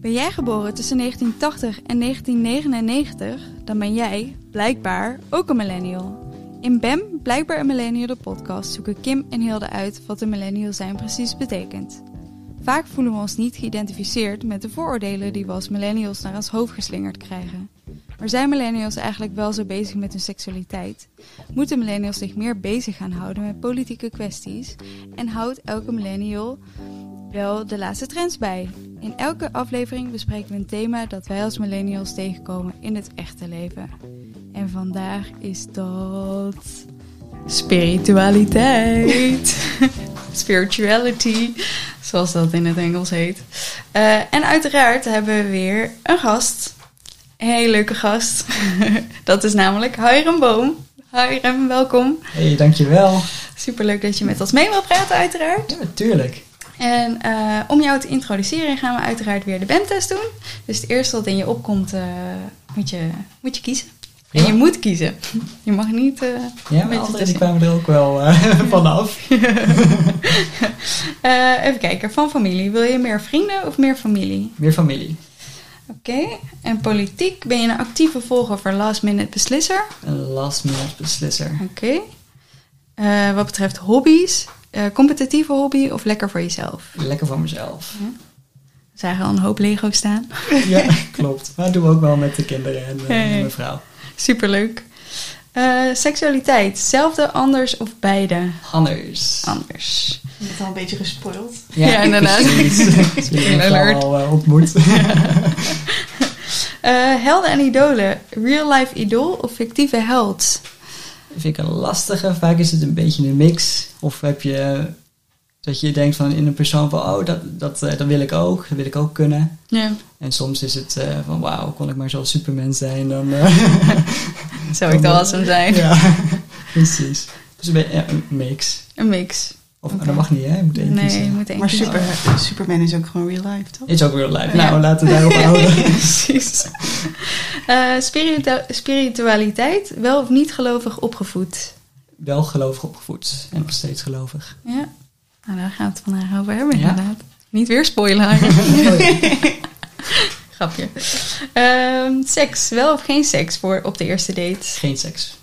Ben jij geboren tussen 1980 en 1999, dan ben jij, blijkbaar, ook een millennial. In BEM, Blijkbaar een Millennial de podcast, zoeken Kim en Hilde uit wat een millennial zijn precies betekent. Vaak voelen we ons niet geïdentificeerd met de vooroordelen die we als millennials naar ons hoofd geslingerd krijgen. Maar zijn millennials eigenlijk wel zo bezig met hun seksualiteit? Moeten millennials zich meer bezig gaan houden met politieke kwesties? En houdt elke millennial wel de laatste trends bij? In elke aflevering bespreken we een thema dat wij als millennials tegenkomen in het echte leven. En vandaag is dat spiritualiteit. Spirituality, zoals dat in het Engels heet. Uh, en uiteraard hebben we weer een gast. Hele leuke gast. dat is namelijk Hiram Boom. Hiram, welkom. Hey, dankjewel. Superleuk dat je met ons mee wilt praten, uiteraard. Ja, tuurlijk. En uh, om jou te introduceren gaan we uiteraard weer de BEM-test doen. Dus het eerste wat in je opkomt, uh, moet, je, moet je kiezen. Ja. En je moet kiezen. Je mag niet. Uh, ja, maar anderen die kwamen er ook wel vanaf. even kijken, van familie. Wil je meer vrienden of meer familie? Meer familie. Oké. Okay. En politiek, ben je een actieve volger voor last minute beslisser? Een last minute beslisser. Oké. Okay. wat betreft hobby's, competitieve hobby of lekker voor jezelf? Lekker voor mezelf. Ja. We zagen al een hoop Lego staan. ja, klopt. Maar dat doen we ook wel met de kinderen en hey. mijn vrouw. Superleuk. Uh, seksualiteit, hetzelfde, anders of beide? Anders. Anders. Je bent al een beetje gespoild. Ja, ja inderdaad. Ik heb al uh, ontmoet. helden en idolen, real life idool of fictieve held? vind ik een lastige. Vaak is het een beetje een mix. Of heb je dat je denkt van in een persoon van, oh, dat, dat, dat wil ik ook, dat wil ik ook kunnen. Ja. En soms is het uh, van, wauw, kon ik maar zoals Superman zijn, dan... Uh, Zou ik dan als hem zijn. Ja, precies. Dus een, ja, een mix. Een mix. Of okay. dat mag niet, hè? Je moet één nee, kiezen. Je moet één maar kiezen. super, Superman is ook gewoon real life, toch? Is ook real life. Nou, laten we daarop houden. Precies. Uh, spiritu spiritualiteit, wel of niet gelovig opgevoed? Wel gelovig opgevoed en nog steeds gelovig. Ja. Nou, daar gaan we het vandaag over hebben, ja. inderdaad. Niet weer spoilen. Grapje. Um, seks, wel of geen seks voor op de eerste date? Geen seks.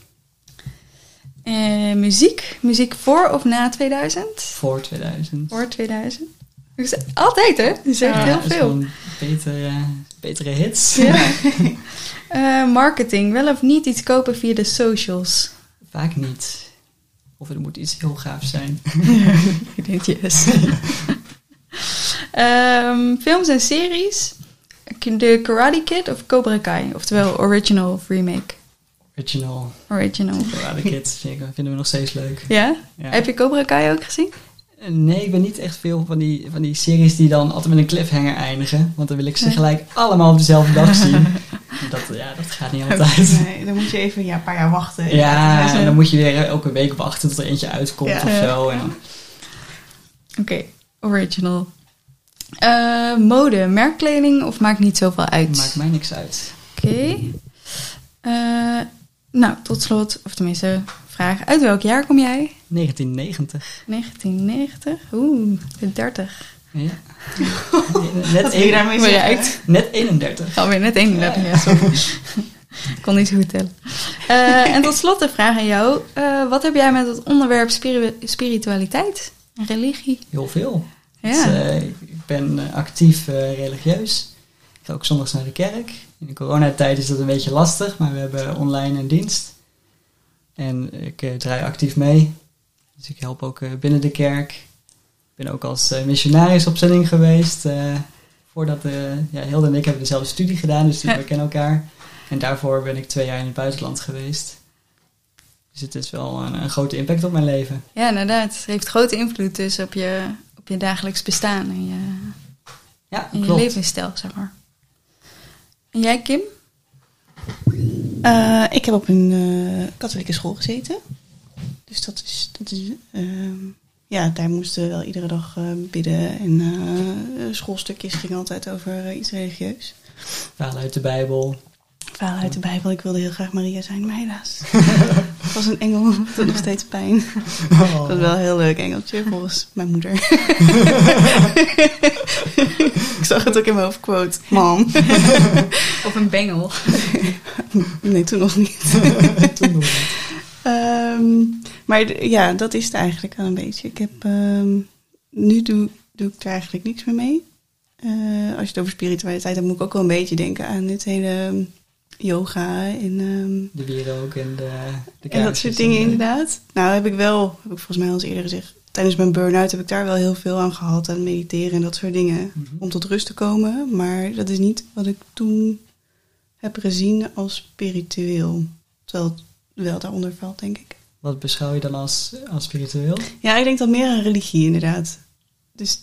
Uh, muziek, muziek voor of na 2000? Voor 2000. Voor 2000. Dus altijd, hè? Je zegt ja, heel veel. Betere, betere hits. Ja. uh, marketing, wel of niet iets kopen via de socials? Vaak niet. Of het moet iets heel gaafs zijn. Ik denk yes. um, films en series. De Karate Kid of Cobra Kai? Oftewel original of remake? Original. Original. Karate Kid vinden we nog steeds leuk. Ja? ja? Heb je Cobra Kai ook gezien? Nee, ik ben niet echt veel van die, van die series die dan altijd met een cliffhanger eindigen. Want dan wil ik ze gelijk allemaal op dezelfde dag zien. Dat, ja, dat gaat niet altijd. Nee, dan moet je even ja, een paar jaar wachten. Ja, en dan moet je weer elke week wachten tot er eentje uitkomt ja. of zo. En... Oké, okay. original. Uh, mode, merkkleding of maakt niet zoveel uit? Maakt mij niks uit. Oké. Okay. Uh, nou, tot slot, of tenminste, vraag. Uit welk jaar kom jij? 1990. 1990? Oeh, de 30. Ja. Net een, daarmee bereikt. Net 31. Alweer net 31, ja, sorry. Ik kon niet zo goed tellen. Uh, en tot slot de vraag aan jou. Uh, wat heb jij met het onderwerp spiri spiritualiteit en religie? Heel veel. Ja. Dus, uh, ik ben actief religieus. Ik ga ook zondags naar de kerk. In de coronatijd is dat een beetje lastig, maar we hebben online een dienst. En ik draai actief mee. Dus ik help ook binnen de kerk. Ik ben ook als uh, missionaris op zending geweest. Voordat ja, Hilde en ik hebben dezelfde studie gedaan, dus we kennen elkaar. En daarvoor ben ik twee jaar in het buitenland geweest. Dus het is wel een, een grote impact op mijn leven. Ja, inderdaad. Het heeft grote invloed dus op je, op je dagelijks bestaan en je, ja, en je levensstijl, zeg maar. En jij, Kim? Uh, ik heb op een uh, katholieke school gezeten. Dus dat is. Dat is uh, ja, daar moesten we wel iedere dag uh, bidden. En schoolstukjes gingen altijd over iets religieus. Verhalen uit de Bijbel. Verhalen uit de Bijbel. Ik wilde heel graag Maria zijn, maar helaas. Het was een engel, het doet nog steeds pijn. Oh. Dat was wel een heel leuk engeltje, volgens mijn moeder. ik zag het ook in mijn hoofd, quote, mam. Of een bengel. Nee, toen nog niet. Toen nog niet. Ehm, maar ja, dat is het eigenlijk wel een beetje. Ik heb, ehm, nu doe, doe ik er eigenlijk niks meer mee. Eh, als je het over spiritualiteit hebt, moet ik ook wel een beetje denken aan dit hele ehm, yoga en, ehm, De wierook en de, de en dat soort dingen en de- inderdaad. Nou heb ik wel, heb ik volgens mij al eens eerder gezegd, tijdens mijn burn-out heb ik daar wel heel veel aan gehad, aan mediteren en dat soort dingen. Mhm. Om tot rust te komen, maar dat is niet wat ik toen heb gezien als spiritueel. Terwijl het wel daaronder valt, denk ik. Wat beschouw je dan als, als spiritueel? Ja, ik denk dan meer aan religie inderdaad. Dus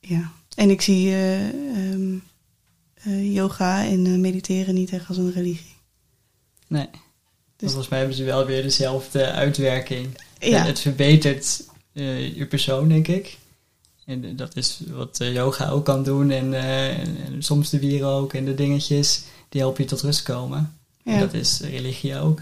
ja. En ik zie ehm, eh, yoga en eh, mediteren niet echt als een religie. Nee. Dus- Volgens mij hebben ze wel weer dezelfde uitwerking. Ja, Het verbetert eh, je persoon, denk ik. En dat is wat eh, yoga ook kan doen. En, eh, en, en soms de wierook en de dingetjes. Die helpen je tot rust komen. En ja. dat is religie ook.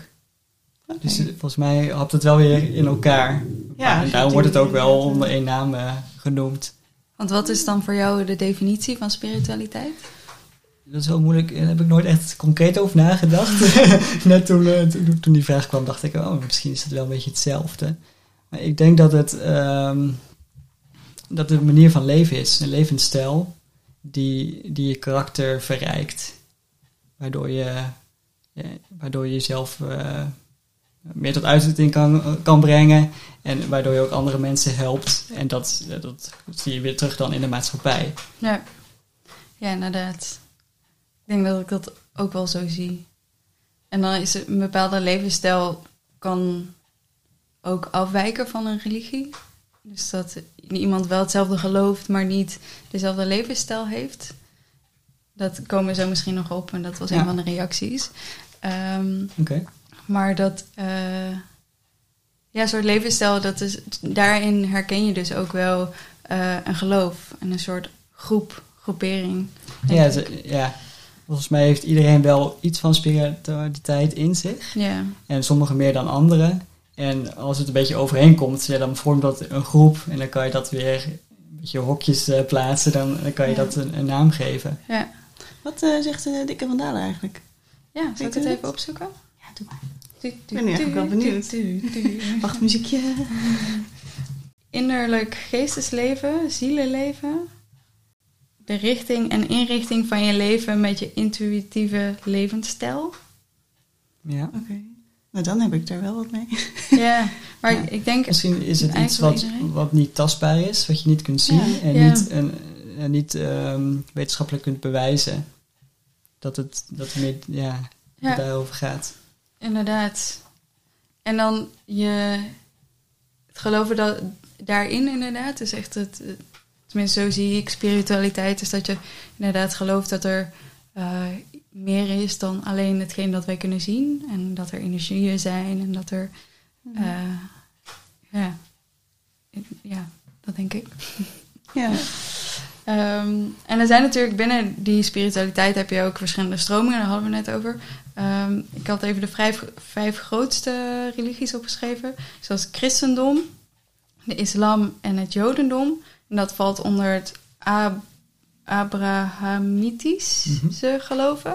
Dus volgens mij hapt het wel weer in elkaar. Ja, en daarom wordt het ook wel onder één naam eh, genoemd. Want wat is dan voor jou de definitie van spiritualiteit? Dat is wel moeilijk. Daar heb ik nooit echt concreet over nagedacht. Net toen, eh, toen, toen die vraag kwam, dacht ik, oh, misschien is het wel een beetje hetzelfde. Maar ik denk dat het, ehm, dat een manier van leven is, een levensstijl, die, die je karakter verrijkt. Waardoor je, waardoor je jezelf eh, meer tot uiting kan, kan brengen. En waardoor je ook andere mensen helpt. En dat, dat zie je weer terug dan in de maatschappij. Ja. ja, inderdaad. Ik denk dat ik dat ook wel zo zie. En dan is het een bepaalde levensstijl kan ook afwijken van een religie. Dus dat iemand wel hetzelfde gelooft, maar niet dezelfde levensstijl heeft. Dat komen we zo misschien nog op en dat was Ja. een van de reacties. Ehm, Oké. maar dat, eh, ja, soort levensstijl, dat is, daarin herken je dus ook wel eh, een geloof en een soort groep, groepering. Ja, ze- ja, volgens mij heeft iedereen wel iets van spiritualiteit in zich. ja, En sommigen meer dan anderen. En als het een beetje overeenkomt, ja, dan vormt dat een groep. En dan kan je dat weer een beetje hokjes eh, plaatsen. Dan, dan kan je Ja. dat een, een naam geven. ja. Wat eh, zegt de dikke vandalen eigenlijk? ja zal ik het even het? opzoeken? Ja, doe maar. Ik ben nu eigenlijk wel benieuwd. Wacht, muziekje. Innerlijk geestesleven, zielenleven. De richting en inrichting van je leven met je intuïtieve levensstijl. Ja. Oké. Nou, dan heb ik daar wel wat mee. Ja, maar Ja. ik denk Misschien is het iets wat, wat niet tastbaar is, wat je niet kunt zien. Ja. En Ja. niet, een, en niet ehm, wetenschappelijk kunt bewijzen. Dat het, dat het meer ja, Ja. daarover gaat. Inderdaad. En dan je het geloven dat, daarin inderdaad is echt het- tenminste zo zie ik spiritualiteit, is dat je inderdaad gelooft dat er eh, meer is dan alleen hetgeen dat wij kunnen zien. En dat er energieën zijn en dat er, Mhm. eh, ja, ja, dat denk ik. Ja. Ehm, en er zijn natuurlijk binnen die spiritualiteit heb je ook verschillende stromingen, daar hadden we net over. Ehm, ik had even de vijf, vijf grootste religies opgeschreven, zoals christendom, de islam en het jodendom. En dat valt onder het Ab- Abrahamitische geloven.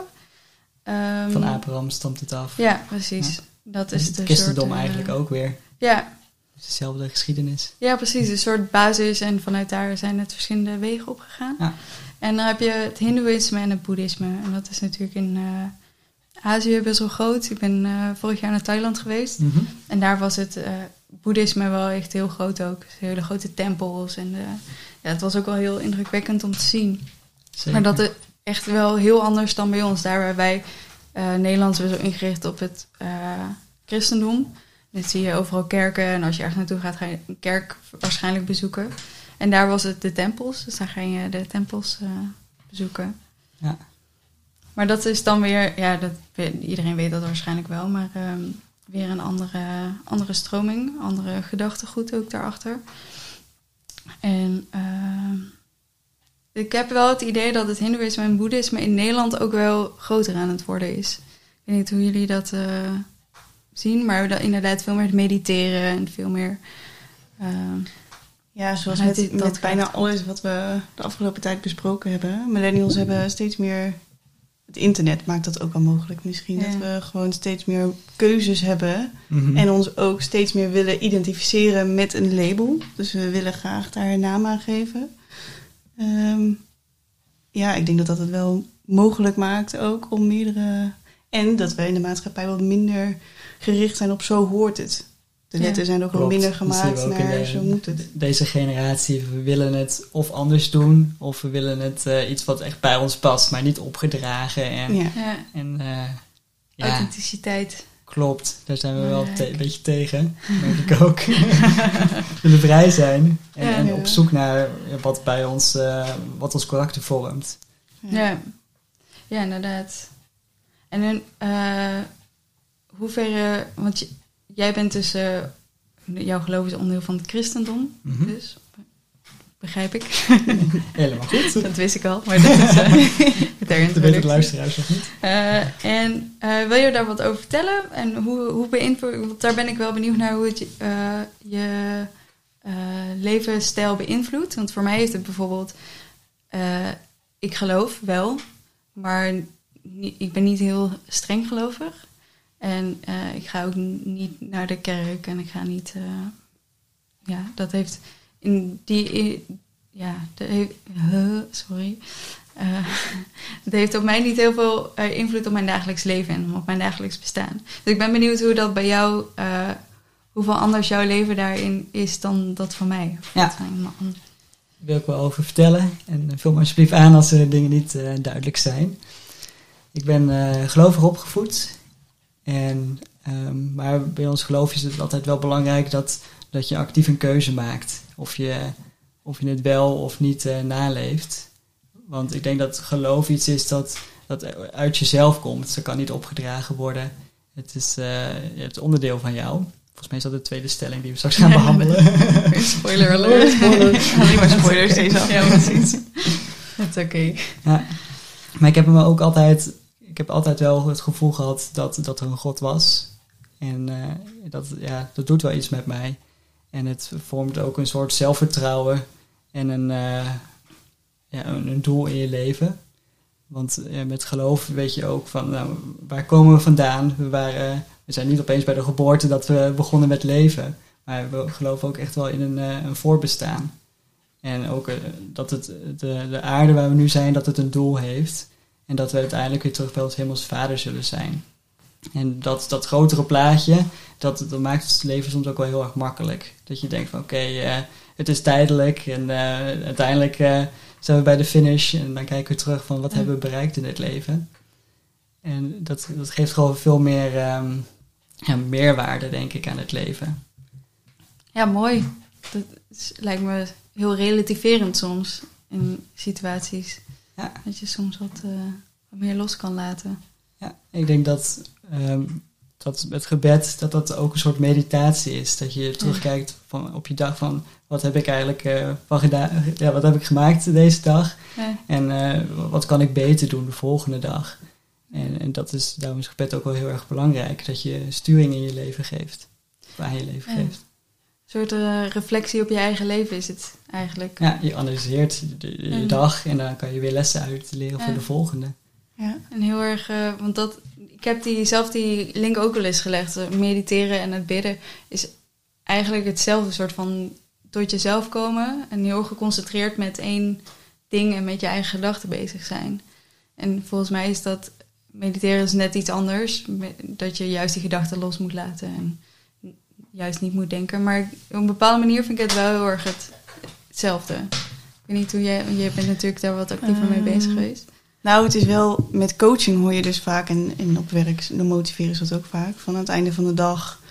Ehm, Van Abraham stamt het af. Ja, precies. Dat is het de christendom soort, eh, eigenlijk ook weer. Ja, dezelfde geschiedenis. Ja, precies. Een soort basis en vanuit daar zijn het verschillende wegen opgegaan. Ja. En dan heb je het hindoeïsme en het boeddhisme. En dat is natuurlijk in eh, Azië best wel groot. Ik ben eh, vorig jaar naar Thailand geweest. Mhm. En daar was het boeddhisme wel echt heel groot ook. Dus hele grote tempels. En eh, ja, het was ook wel heel indrukwekkend om te zien. Zeker. Maar dat is echt wel heel anders dan bij ons. Daar waar wij eh Nederlands zo ingericht op het eh, christendom. Dit zie je overal kerken. En als je ergens naartoe gaat, ga je een kerk waarschijnlijk bezoeken. En daar was het de tempels. Dus daar ga je de tempels bezoeken. Ja. Maar dat is dan weer, ja, dat, iedereen weet dat waarschijnlijk wel, maar ehm, weer een andere, andere stroming, andere gedachtegoed ook daarachter. En ehm, ik heb wel het idee dat het Hindoeïsme en Boeddhisme in Nederland ook wel groter aan het worden is. Ik weet niet hoe jullie dat eh, zien, maar dan inderdaad veel meer het mediteren en veel meer. ehm, Ja, zoals met, dat met bijna alles wat we de afgelopen tijd besproken hebben. Millennials hebben steeds meer... Het internet maakt dat ook al mogelijk misschien. Ja. Dat we gewoon steeds meer keuzes hebben. Mhm. En ons ook steeds meer willen identificeren met een label. Dus we willen graag daar een naam aan geven. Ehm, ja, ik denk dat dat het wel mogelijk maakt ook om meerdere... En dat we in de maatschappij wat minder gericht zijn op zo hoort het. De wetten zijn ook Klopt. minder gemaakt naar de- zo moet het. Deze generatie, we willen het of anders doen, of we willen het eh, iets wat echt bij ons past, maar niet opgedragen. En, Ja. ja, en eh, ja, authenticiteit. klopt. Daar zijn we wel een beetje tegen, merk ik ook. we willen vrij zijn en, Ja. en Ja. op zoek naar wat bij ons, eh, wat ons karakter vormt. Ja. ja, inderdaad. En in eh hoeverre, want je- jij bent dus, eh, jouw geloof is onderdeel van het christendom, Mhm. dus begrijp ik. Helemaal goed. dat wist ik al, maar dat is uh, ter Dat luisteraars nog niet. Eh, en eh, wil je daar wat over vertellen? En hoe, hoe beïnvloedt, want daar ben ik wel benieuwd naar hoe het je, eh, je eh, levensstijl beïnvloedt. Want voor mij is het bijvoorbeeld, eh, ik geloof wel, maar ik ben niet heel streng gelovig. En eh, ik ga ook niet naar de kerk en ik ga niet, eh, ja, dat heeft in die, in- ja, dat heeft, huh, sorry. Eh, het heeft op mij niet heel veel eh, invloed op mijn dagelijks leven en op mijn dagelijks bestaan. Dus ik ben benieuwd hoe dat bij jou, eh, hoeveel anders jouw leven daarin is dan dat van mij. Of Ja. dat van iemand anders. Daar wil ik wel over vertellen. En vul me alsjeblieft aan als er dingen niet eh, duidelijk zijn. Ik ben eh gelovig opgevoed. En, ehm, maar bij ons geloof is het altijd wel belangrijk dat, dat je actief een keuze maakt. Of je, of je het wel of niet eh, naleeft. Want ik denk dat geloof iets is dat, dat uit jezelf komt. Dat kan niet opgedragen worden. Het is eh, het onderdeel van jou. Volgens mij is dat de tweede stelling die we straks gaan Ja, behandelen. Spoiler alert. Spoiler. Alleen maar spoilers deze ja, aflevering. precies. Het is oké. Ja. Maar ik heb me ook altijd, ik heb altijd wel het gevoel gehad dat, dat er een God was. En eh, dat, ja, dat doet wel iets met mij. En het vormt ook een soort zelfvertrouwen en een, eh, ja, een, doel in je leven. Want met geloof weet je ook van nou, waar komen we vandaan? We, waren, we zijn niet opeens bij de geboorte dat we begonnen met leven. Maar we geloven ook echt wel in een, eh, een voorbestaan. En ook dat het, de, de aarde waar we nu zijn, dat het een doel heeft. En dat we uiteindelijk weer terug bij ons hemels vader zullen zijn. En dat, dat grotere plaatje, dat, dat maakt het leven soms ook wel heel erg makkelijk. Dat je denkt van oké, eh, het is tijdelijk en eh, uiteindelijk eh, zijn we bij de finish. En dan kijken we terug van wat Ja. hebben we bereikt in het leven. En dat, dat geeft gewoon veel meer ehm, ja, meerwaarde, denk ik, aan het leven. Ja, mooi. Dat is- lijkt me heel relativerend soms in situaties. Ja. Dat je soms wat, eh, wat meer los kan laten. Ja, ik denk dat, ehm, dat het gebed dat dat ook een soort meditatie is. Dat je terugkijkt van, op je dag van wat heb ik eigenlijk eh, van gedaan, ja, wat heb ik gemaakt deze dag Ja. en eh, wat kan ik beter doen de volgende dag. En, en dat is, daarom is gebed ook wel heel erg belangrijk, dat je sturing in je leven geeft, of aan je leven Ja. geeft. Een soort reflectie op je eigen leven is het eigenlijk. Ja, je analyseert je Ja. dag en dan kan je weer lessen uit leren Ja. voor de volgende. Ja. En heel erg, eh, want dat, ik heb die, zelf die link ook al eens gelegd. Eh, Mediteren en het bidden is eigenlijk hetzelfde soort van tot jezelf komen. En heel geconcentreerd met één ding en met je eigen gedachten bezig zijn. En volgens mij is dat, mediteren is net iets anders. Dat je juist die gedachten los moet laten en juist niet moet denken. Maar op een bepaalde manier vind ik het wel heel erg het, hetzelfde. Ik weet niet hoe jij, want jij bent natuurlijk daar wat actiever mee bezig Ehm, geweest. Nou, het is wel, met coaching hoor je dus vaak, en, en op werk dan motiveren ze dat ook vaak, van aan het einde van de dag,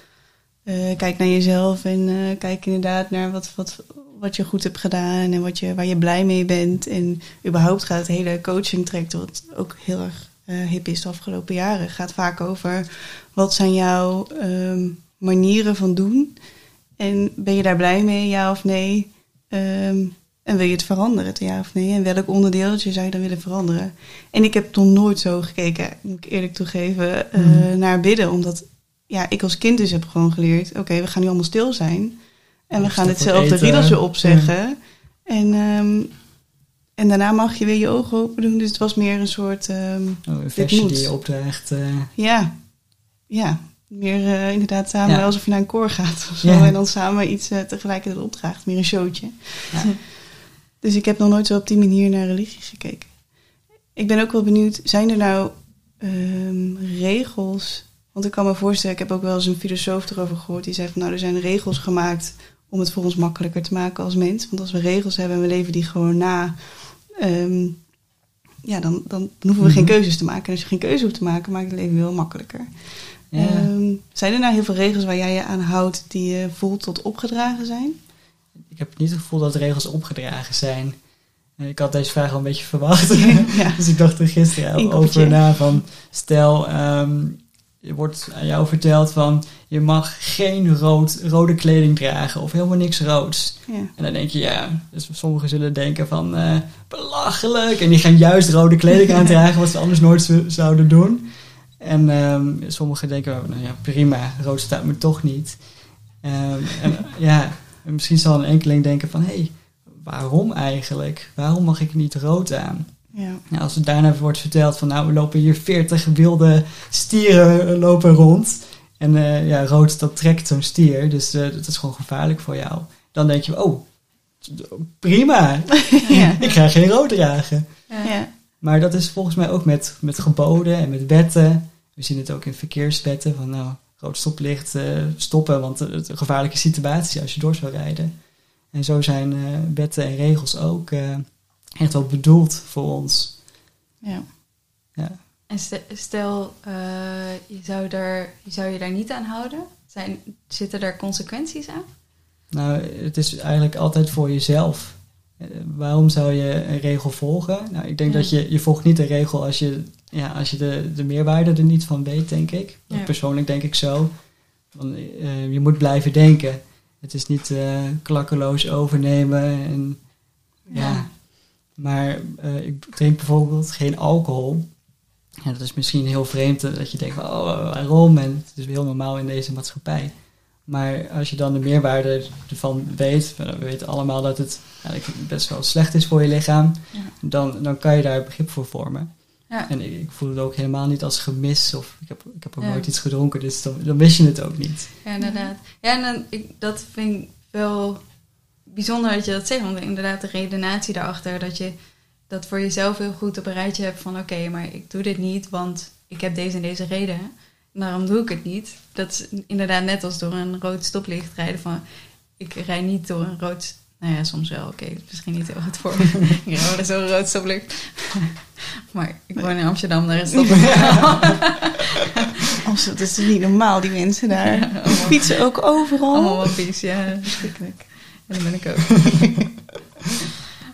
eh, kijk naar jezelf en eh, kijk inderdaad naar wat, wat, wat je goed hebt gedaan en wat je, waar je blij mee bent. En überhaupt gaat het hele coaching traject, wat ook heel erg eh, hip is de afgelopen jaren, gaat vaak over wat zijn jouw ehm, manieren van doen en ben je daar blij mee, ja of nee? Ehm, en wil je het veranderen, ja of nee? En welk onderdeeltje zou je dan willen veranderen? En ik heb nog nooit zo gekeken, moet ik eerlijk toegeven, eh, Mhm. naar bidden. Omdat ja, ik als kind dus heb gewoon geleerd... oké, we gaan nu allemaal stil zijn. En we gaan hetzelfde riedeltje opzeggen. En, ehm, en daarna mag je weer je ogen open doen. Dus het was meer een soort... ehm, Oh, een versje die je opdraagt. eh, ja, ja. Meer eh, inderdaad samen Ja. alsof je naar een koor gaat of zo. Ja. En dan samen iets eh, tegelijkertijd opdraagt. Meer een showtje. Ja. Dus ik heb nog nooit zo op die manier naar religie gekeken. Ik ben ook wel benieuwd, zijn er nou ehm, regels? Want ik kan me voorstellen, ik heb ook wel eens een filosoof erover gehoord. Die zei van nou, er zijn regels gemaakt om het voor ons makkelijker te maken als mens. Want als we regels hebben en we leven die gewoon na... ehm, ja, dan, dan hoeven we geen Mhm. keuzes te maken. En als je geen keuze hoeft te maken, maakt het leven veel makkelijker. Ja. Ehm, zijn er nou heel veel regels waar jij je aan houdt die je voelt tot opgedragen zijn? ik heb niet het gevoel dat regels opgedragen zijn. Eh, Ik had deze vraag al een beetje verwacht. ja. dus ik dacht er gisteren over na van... Stel, ehm, je wordt aan jou verteld van... Je mag geen rood, rode kleding dragen of helemaal niks roods. ja. En dan denk je, ja... Dus sommigen zullen denken van... eh, belachelijk! En die gaan juist rode kleding aandragen... wat ze anders nooit zo- zouden doen. En ehm, sommigen denken, nou ja, prima, rood staat me toch niet. Ehm, en ja, en misschien zal een enkeling denken van... hé, hey, waarom eigenlijk? Waarom mag ik niet rood aan? ja. Nou, als er daarna wordt verteld van... nou, we lopen hier 40 wilde stieren eh, lopen rond... en eh, ja, rood, dat trekt zo'n stier... dus eh, dat is gewoon gevaarlijk voor jou. Dan denk je, oh, prima, ja. ik ga geen rood dragen. Ja. Maar dat is volgens mij ook met, met geboden en met wetten. We zien het ook in verkeerswetten van nou, rood stoplicht eh, stoppen, want het is een gevaarlijke situatie als je door zou rijden. En zo zijn eh, wetten en regels ook eh, echt wel bedoeld voor ons. ja. Ja. En ste- stel, je, zou daar, je zou je daar niet aan houden. Zijn, zitten daar consequenties aan? Nou, het is eigenlijk altijd voor jezelf. Eh, waarom zou je een regel volgen? Nou, ik denk Ja. dat je, je volgt niet een regel als je, ja, als je de, de meerwaarde er niet van weet, denk ik. Ja. Persoonlijk denk ik zo. Want, eh, je moet blijven denken. Het is niet eh, klakkeloos overnemen. En, ja. Ja. Maar ik drink bijvoorbeeld geen alcohol. Ja, dat is misschien heel vreemd dat je denkt oh, waarom? En het is heel normaal in deze maatschappij. Maar als je dan de meerwaarde ervan weet, we weten allemaal dat het eigenlijk best wel slecht is voor je lichaam, Ja. dan, dan kan je daar begrip voor vormen. Ja. En ik, ik voel het ook helemaal niet als gemis of ik heb, ik heb ook Ja. nooit iets gedronken, dus dan, dan mis je het ook niet. Ja, inderdaad. Ja, en dan, ik, dat vind ik wel bijzonder dat je dat zegt. Want inderdaad, de redenatie daarachter, dat je dat voor jezelf heel goed op een rijtje hebt van... oké, maar ik doe dit niet, want ik heb deze en deze reden. En daarom doe ik het niet. Dat is inderdaad net als door een rood stoplicht rijden van... ik rij niet door een rood... Nou ja, soms wel. Oké, misschien niet heel goed voor me. ik rij een rood stoplicht. maar ik woon in Amsterdam, daar is stoplicht. Als, dat is niet normaal, die mensen daar. Ja, allemaal- Fietsen ook overal. Allemaal wappies, ja, verschrikkelijk. En dat ben ik ook.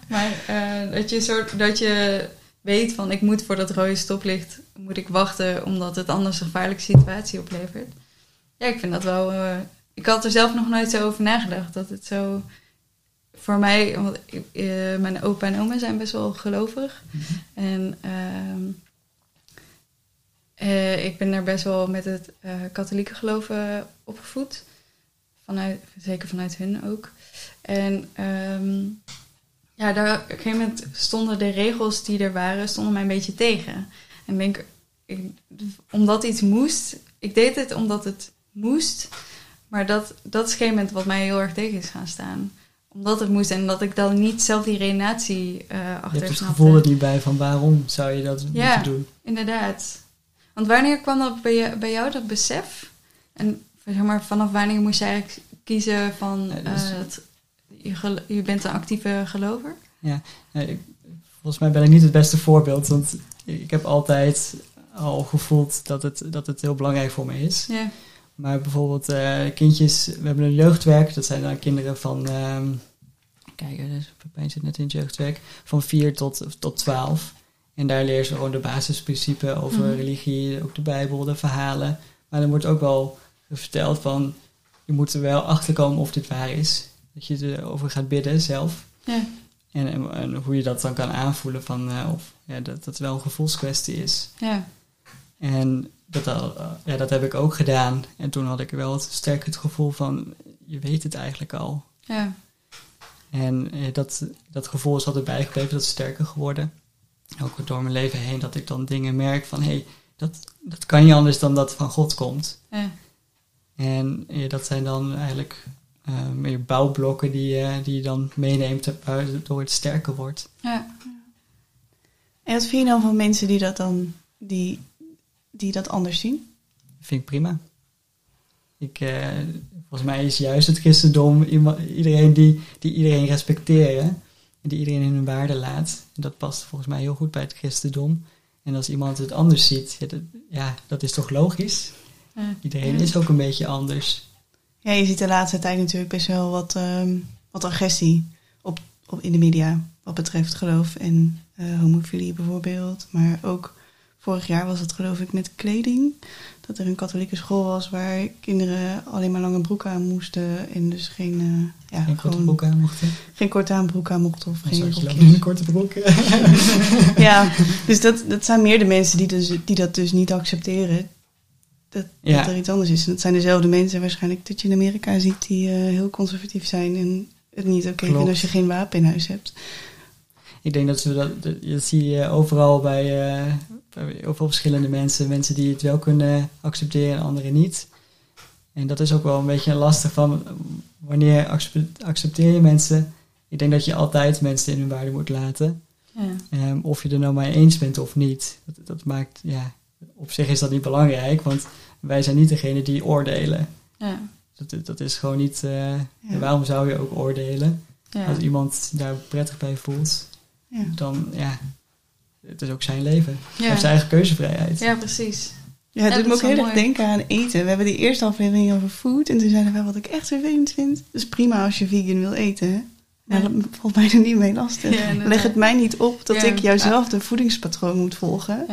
maar eh, dat, je soort, dat je weet van ik moet voor dat rode stoplicht moet ik wachten omdat het anders een gevaarlijke situatie oplevert. Ja, ik vind dat wel. eh, ik had er zelf nog nooit zo over nagedacht dat het zo voor mij, want ik, eh, mijn opa en oma zijn best wel gelovig en ehm, eh, ik ben daar best wel met het katholieke geloven opgevoed. Vanuit, zeker vanuit hun ook. En ehm, ja, daar, op een gegeven moment stonden de regels die er waren, stonden mij een beetje tegen. En ik denk, ik, omdat iets moest, ik deed het omdat het moest. Maar dat, dat is op een gegeven moment wat mij heel erg tegen is gaan staan. Omdat het moest en dat ik dan niet zelf die redenatie eh Je achter hebt het snapte. gevoel er niet bij van waarom zou je dat Ja. moeten doen. Inderdaad. Want wanneer kwam dat bij, je, bij jou, dat besef? En zeg maar, vanaf wanneer moest je eigenlijk kiezen van... Ja, dus- eh, het- je, bent een actieve gelover? Ik, volgens mij ben ik niet het beste voorbeeld, want ik heb altijd al gevoeld dat het, dat het heel belangrijk voor me is. Ja. Maar bijvoorbeeld eh, kindjes, we hebben een jeugdwerk, dat zijn dan kinderen van, ehm kijk, dus Pepijn zit net in het jeugdwerk, van 4 tot, tot 12. En daar leren ze gewoon de basisprincipes over Mhm. religie, ook de Bijbel, de verhalen. Maar dan wordt ook wel verteld van, je moet er wel achter komen of dit waar is. Dat je erover gaat bidden zelf. Ja. En, en, en hoe je dat dan kan aanvoelen van, eh, of ja, dat dat wel een gevoelskwestie is. Ja. En dat, al- ja, dat heb ik ook gedaan. En toen had ik wel het sterk het gevoel van, je weet het eigenlijk al. Ja. En eh, dat, dat gevoel is altijd bijgebleven, dat is sterker geworden. Ook door mijn leven heen, dat ik dan dingen merk van, hé, hey, dat, dat kan niet anders dan dat het van God komt. Ja. En eh, dat zijn dan eigenlijk meer bouwblokken die, je die je dan meeneemt waardoor het sterker wordt. Ja. En wat vind je dan van mensen die dat dan die, die dat anders zien? vind ik prima. Ik, eh, volgens mij is juist het christendom iedereen die, die iedereen respecteren. En die iedereen in hun waarde laat. En dat past volgens mij heel goed bij het christendom. En als iemand het anders ziet, ja, dat, ja, dat is toch logisch? Ja. Iedereen Ja. is ook een beetje anders. Ja, je ziet de laatste tijd natuurlijk best wel wat, ehm, wat agressie op, op in de media. Wat betreft geloof en eh, homofilie bijvoorbeeld. Maar ook vorig jaar was het geloof ik met kleding. Dat er een katholieke school was waar kinderen alleen maar lange broeken aan moesten. En dus geen, eh, ja, Geen korte gewoon broek aan mochten. geen korte aan broek aan mochten. Of Dan geen een korte broek. Ja, dus dat, dat zijn meer de mensen die, dus, die dat dus niet accepteren. Dat, Ja. dat er iets anders is. En dat zijn dezelfde mensen waarschijnlijk dat je in Amerika ziet die eh, heel conservatief zijn en het niet oké Klopt. vinden als je geen wapen in huis hebt. Ik denk dat we dat, dat, dat zie je overal bij, eh, bij overal verschillende mensen. Mensen die het wel kunnen accepteren en anderen niet. En dat is ook wel een beetje lastig van wanneer accept- accepteer je mensen. Ik denk dat je altijd mensen in hun waarde moet laten. Ja. Ehm, of je er nou maar eens bent of niet. Dat, dat maakt, ja, op zich is dat niet belangrijk, want wij zijn niet degene die oordelen. Ja. Dat, dat is gewoon niet. eh, waarom zou je ook oordelen? Ja. Als iemand daar prettig bij voelt, Ja. dan ja, het is ook zijn leven. Hij heeft zijn eigen keuzevrijheid. ja, precies. Ja, het Ja, doet me ook heel erg denken aan eten. We hebben die eerste aflevering over food. En toen zeiden we wat ik echt vervelend vind. Het is prima als je vegan wil eten. hè. Maar Ja. dat valt mij er niet mee lastig. Ja. Leg het mij niet op dat Ja. ik jouwzelfde voedingspatroon moet volgen.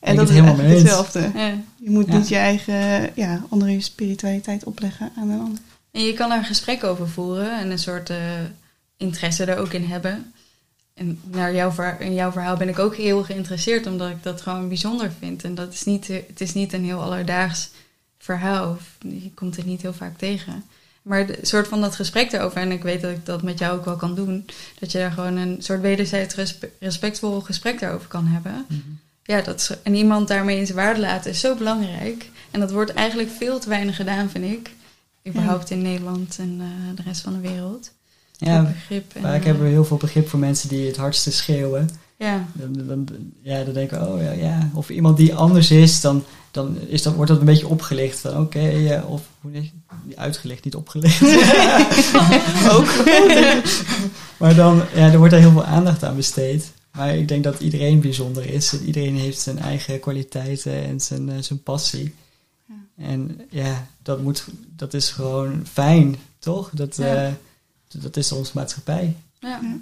En dat het is helemaal hetzelfde. Ja. Je moet Ja. niet je eigen ja, andere spiritualiteit opleggen aan een ander. En je kan daar een gesprek over voeren en een soort eh, interesse daar ook in hebben. En naar jouw, ver- in jouw verhaal ben ik ook heel geïnteresseerd, omdat ik dat gewoon bijzonder vind. En dat is niet, het is niet een heel alledaags verhaal. Of Je komt het niet heel vaak tegen. Maar de soort van dat gesprek erover, en ik weet dat ik dat met jou ook wel kan doen, dat je daar gewoon een soort wederzijds respe- respectvol gesprek daarover kan hebben. Mhm. Ja, dat is, en iemand daarmee in zijn waarde laten is zo belangrijk. En dat wordt eigenlijk veel te weinig gedaan, vind ik. Überhaupt in Nederland en eh, de rest van de wereld. Ja, begrip. En, vaak eh, hebben we heel veel begrip voor mensen die het hardste schreeuwen. Ja, Dan, dan, ja, dan denken we, oh ja, ja. Of iemand die anders is, dan, dan is dat, wordt dat een beetje opgelicht. Van oké, ja, of hoe zeg? Uitgelicht, niet opgelicht. Ook. maar dan, ja, er wordt er heel veel aandacht aan besteed. Maar ik denk dat iedereen bijzonder is. En iedereen heeft zijn eigen kwaliteiten en zijn, eh, zijn passie. Ja. En ja, dat, moet, dat is gewoon fijn, toch? Dat, Ja. eh, dat is onze maatschappij. ja. Ja.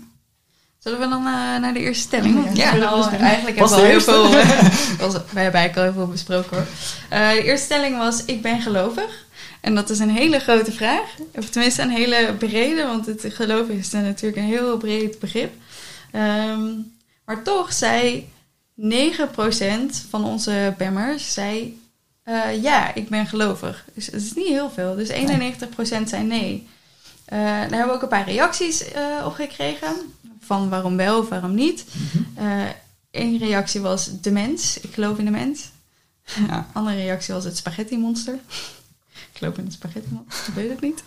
Zullen we dan eh, naar de eerste stelling? Ja, Ja, we nou, eigenlijk Was hebben we al heel veel... wij hebben eigenlijk al heel veel besproken hoor. Eh, de eerste stelling was, ik ben gelovig. En dat is een hele grote vraag. Of tenminste een hele brede, want het geloof is natuurlijk een heel breed begrip. Ehm, maar toch zei 9% van onze bammers zei, eh, ja, ik ben gelovig. Dus het is niet heel veel. Dus 91% zei nee. Eh, daar hebben we ook een paar reacties eh, op gekregen. Van waarom wel of waarom niet. Eén reactie was de mens. Ik geloof in de mens. Ja. Andere reactie was het spaghetti monster. ik geloof in het spaghetti monster. Ik weet het niet.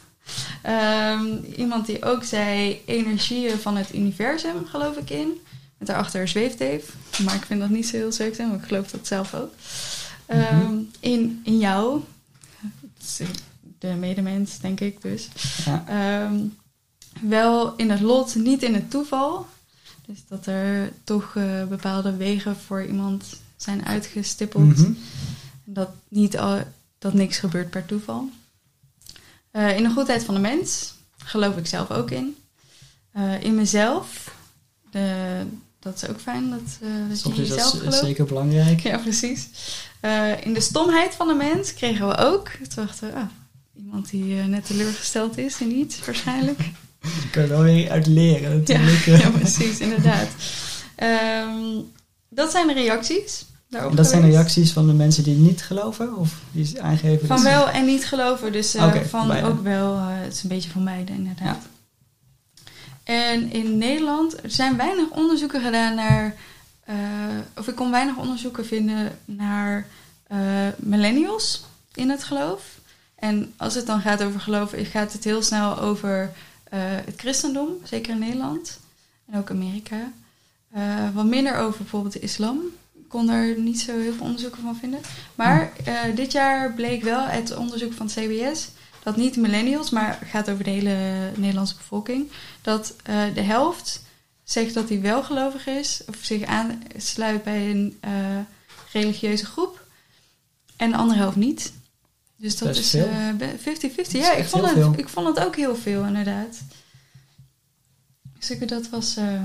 Ehm, iemand die ook zei energieën van het universum geloof ik in. Met daarachter zweefteef. Maar ik vind dat niet zo heel zweefteef, maar ik geloof dat zelf ook. Ehm, in, in jou. De medemens, denk ik dus. Ja. Ehm, wel in het lot, niet in het toeval. Dus dat er toch eh, bepaalde wegen voor iemand zijn uitgestippeld. Mhm. Dat, niet al, dat niks gebeurt per toeval. Eh, in de goedheid van de mens geloof ik zelf ook in. Eh, in mezelf, de, dat is ook fijn dat, eh dat je Soms in is jezelf dat gelooft. zeker belangrijk. Ja, precies. Eh, in de stomheid van de mens kregen we ook. Toen dachten we, ah, iemand die eh, net teleurgesteld is in iets, waarschijnlijk. Daar kan je wel weer uit leren ja, natuurlijk. ja, precies, inderdaad. Ehm, dat zijn de reacties. daarop En dat zijn geweest. reacties van de mensen die niet geloven? Of die aangeven Van dat ze- wel en niet geloven. Dus van ook wel, het is een beetje van beide inderdaad. En in Nederland er zijn weinig onderzoeken gedaan naar, eh, of ik kon weinig onderzoeken vinden naar eh, millennials in het geloof. En als het dan gaat over geloof, gaat het heel snel over eh, het christendom, zeker in Nederland en ook Amerika. Wat minder over bijvoorbeeld de islam. Ik kon daar niet zo heel veel onderzoeken van vinden. Maar dit jaar bleek wel uit onderzoek van het CBS dat niet millennials, maar gaat over de hele Nederlandse bevolking, dat eh, de helft zegt dat hij wel gelovig is of zich aansluit bij een eh, religieuze groep en de andere helft niet. Dus dat Best is veel. eh, be- 50-50. is Ja, ik vond, het, veel. ik vond het ook heel veel, inderdaad. Dus dat was. eh,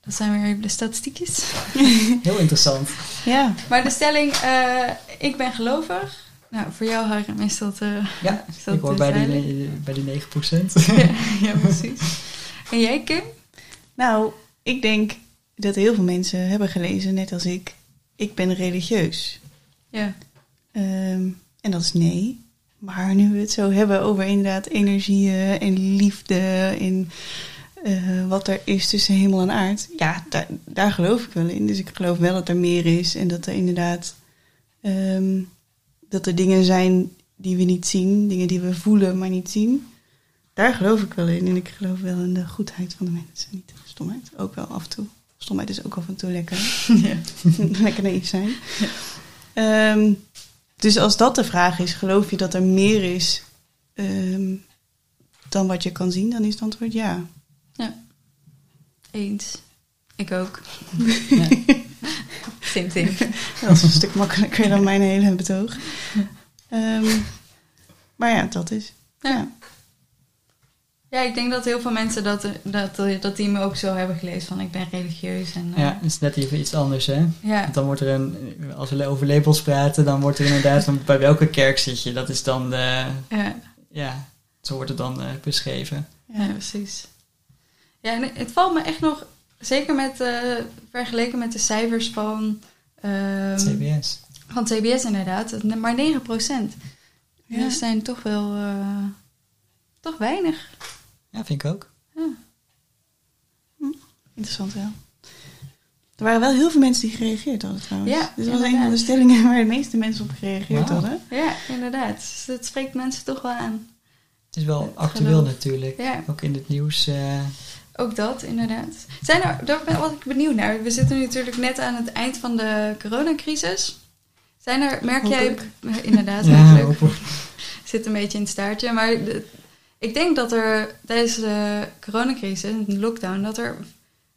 dat zijn weer de statistiekjes. Heel interessant. Ja, Maar de stelling, eh, ik ben gelovig. Nou, voor jou, Harm, is dat... eh, Ja, is dat ik hoor bij die, bij die 9%. ja, ja, precies. En jij, Kim? nou, ik denk dat heel veel mensen hebben gelezen, net als ik, ik ben religieus. Ja. Ehm, en dat is nee. Maar nu we het zo hebben over inderdaad energieën en liefde en eh, wat er is tussen hemel en aard. Ja, daar, daar geloof ik wel in. Dus ik geloof wel dat er meer is en dat er inderdaad ehm, dat er dingen zijn die we niet zien, dingen die we voelen maar niet zien. Daar geloof ik wel in. En ik geloof wel in de goedheid van de mensen, niet de stomheid. Ook wel af en toe. Stomheid is ook af en toe lekker. ja. lekker naïef zijn. Ehm, dus als dat de vraag is, geloof je dat er meer is ehm, dan wat je kan zien, dan is het antwoord ja. Eens. Ik ook. Ja. Same thing. Dat is een stuk makkelijker dan mijn hele betoog. Ehm, maar ja, dat is. Ja. Ja, ik denk dat heel veel mensen dat, dat, dat die me ook zo hebben gelezen van ik ben religieus. En, eh, Ja, het is net even iets anders, hè? ja. Want dan wordt er een, als we over labels praten, dan wordt er inderdaad van bij welke kerk zit je? Dat is dan, de, ja. ja, zo wordt het dan eh, beschreven. Ja, precies. Ja, en het valt me echt nog, zeker met, eh, vergeleken met de cijfers van, ehm, CBS. van TBS inderdaad, het- maar 9%. Ja. Die zijn toch wel, eh, toch weinig. Ja, vind ik ook. Interessant wel. Er waren wel heel veel mensen die gereageerd hadden trouwens. Ja, Dit was een van de stellingen waar de meeste mensen op gereageerd hadden. Ja, inderdaad. Dus dat spreekt mensen toch wel aan. Het is wel Het actueel geloof. natuurlijk. Ja, Ook in het nieuws. eh, ook dat inderdaad. Zijn er, daar ben was ik benieuwd naar. We zitten nu natuurlijk net aan het eind van de coronacrisis. Zijn er, merk jij, inderdaad, ja, hopelijk. hopelijk. zit een beetje in het staartje. Maar de- ik denk dat er tijdens de coronacrisis, de lockdown, dat er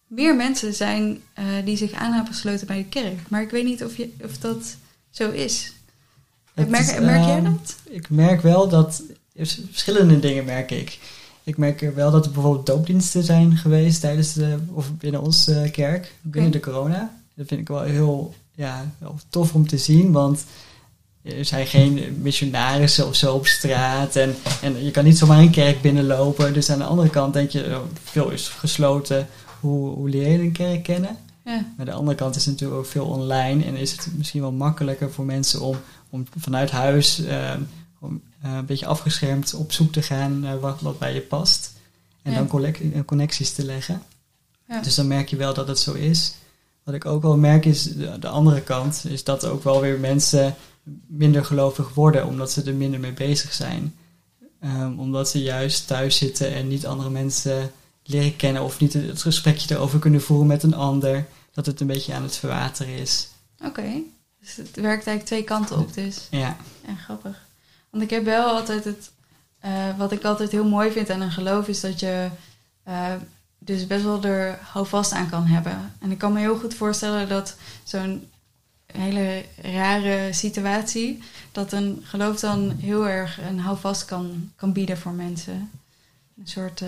meer mensen zijn eh, die zich aan hebben gesloten bij de kerk. Maar ik weet niet of, je, of dat zo is. Het merk is, merk jij ehm, dat? Ik merk wel dat, verschillende dingen merk ik. Ik merk er wel dat er bijvoorbeeld doopdiensten zijn geweest tijdens de, of binnen onze kerk, binnen de corona. Dat vind ik wel heel ja, wel tof om te zien, want er zijn geen missionarissen of zo op straat en, en je kan niet zomaar een kerk binnenlopen. Dus aan de andere kant denk je, oh, veel is gesloten. Hoe, hoe leer je een kerk kennen? Ja, Maar aan de andere kant is het natuurlijk ook veel online en is het misschien wel makkelijker voor mensen om, om vanuit huis eh, om, eh, een beetje afgeschermd op zoek te gaan naar wat, wat bij je past. En Ja. dan connecties te leggen. ja. Dus dan merk je wel dat het zo is. Wat ik ook wel merk is, de, de andere kant, is dat ook wel weer mensen minder gelovig worden, omdat ze er minder mee bezig zijn. Ehm, omdat ze juist thuis zitten en niet andere mensen leren kennen of niet het gesprekje erover kunnen voeren met een ander. Dat het een beetje aan het verwateren is. oké. Dus het werkt eigenlijk twee kanten op dus. Ja, En grappig. Want ik heb wel altijd het... eh, wat ik altijd heel mooi vind aan een geloof is dat je... eh, dus best wel er houvast aan kan hebben. En ik kan me heel goed voorstellen dat zo'n hele rare situatie... dat een geloof dan heel erg een houvast kan, kan bieden voor mensen. Een soort... eh,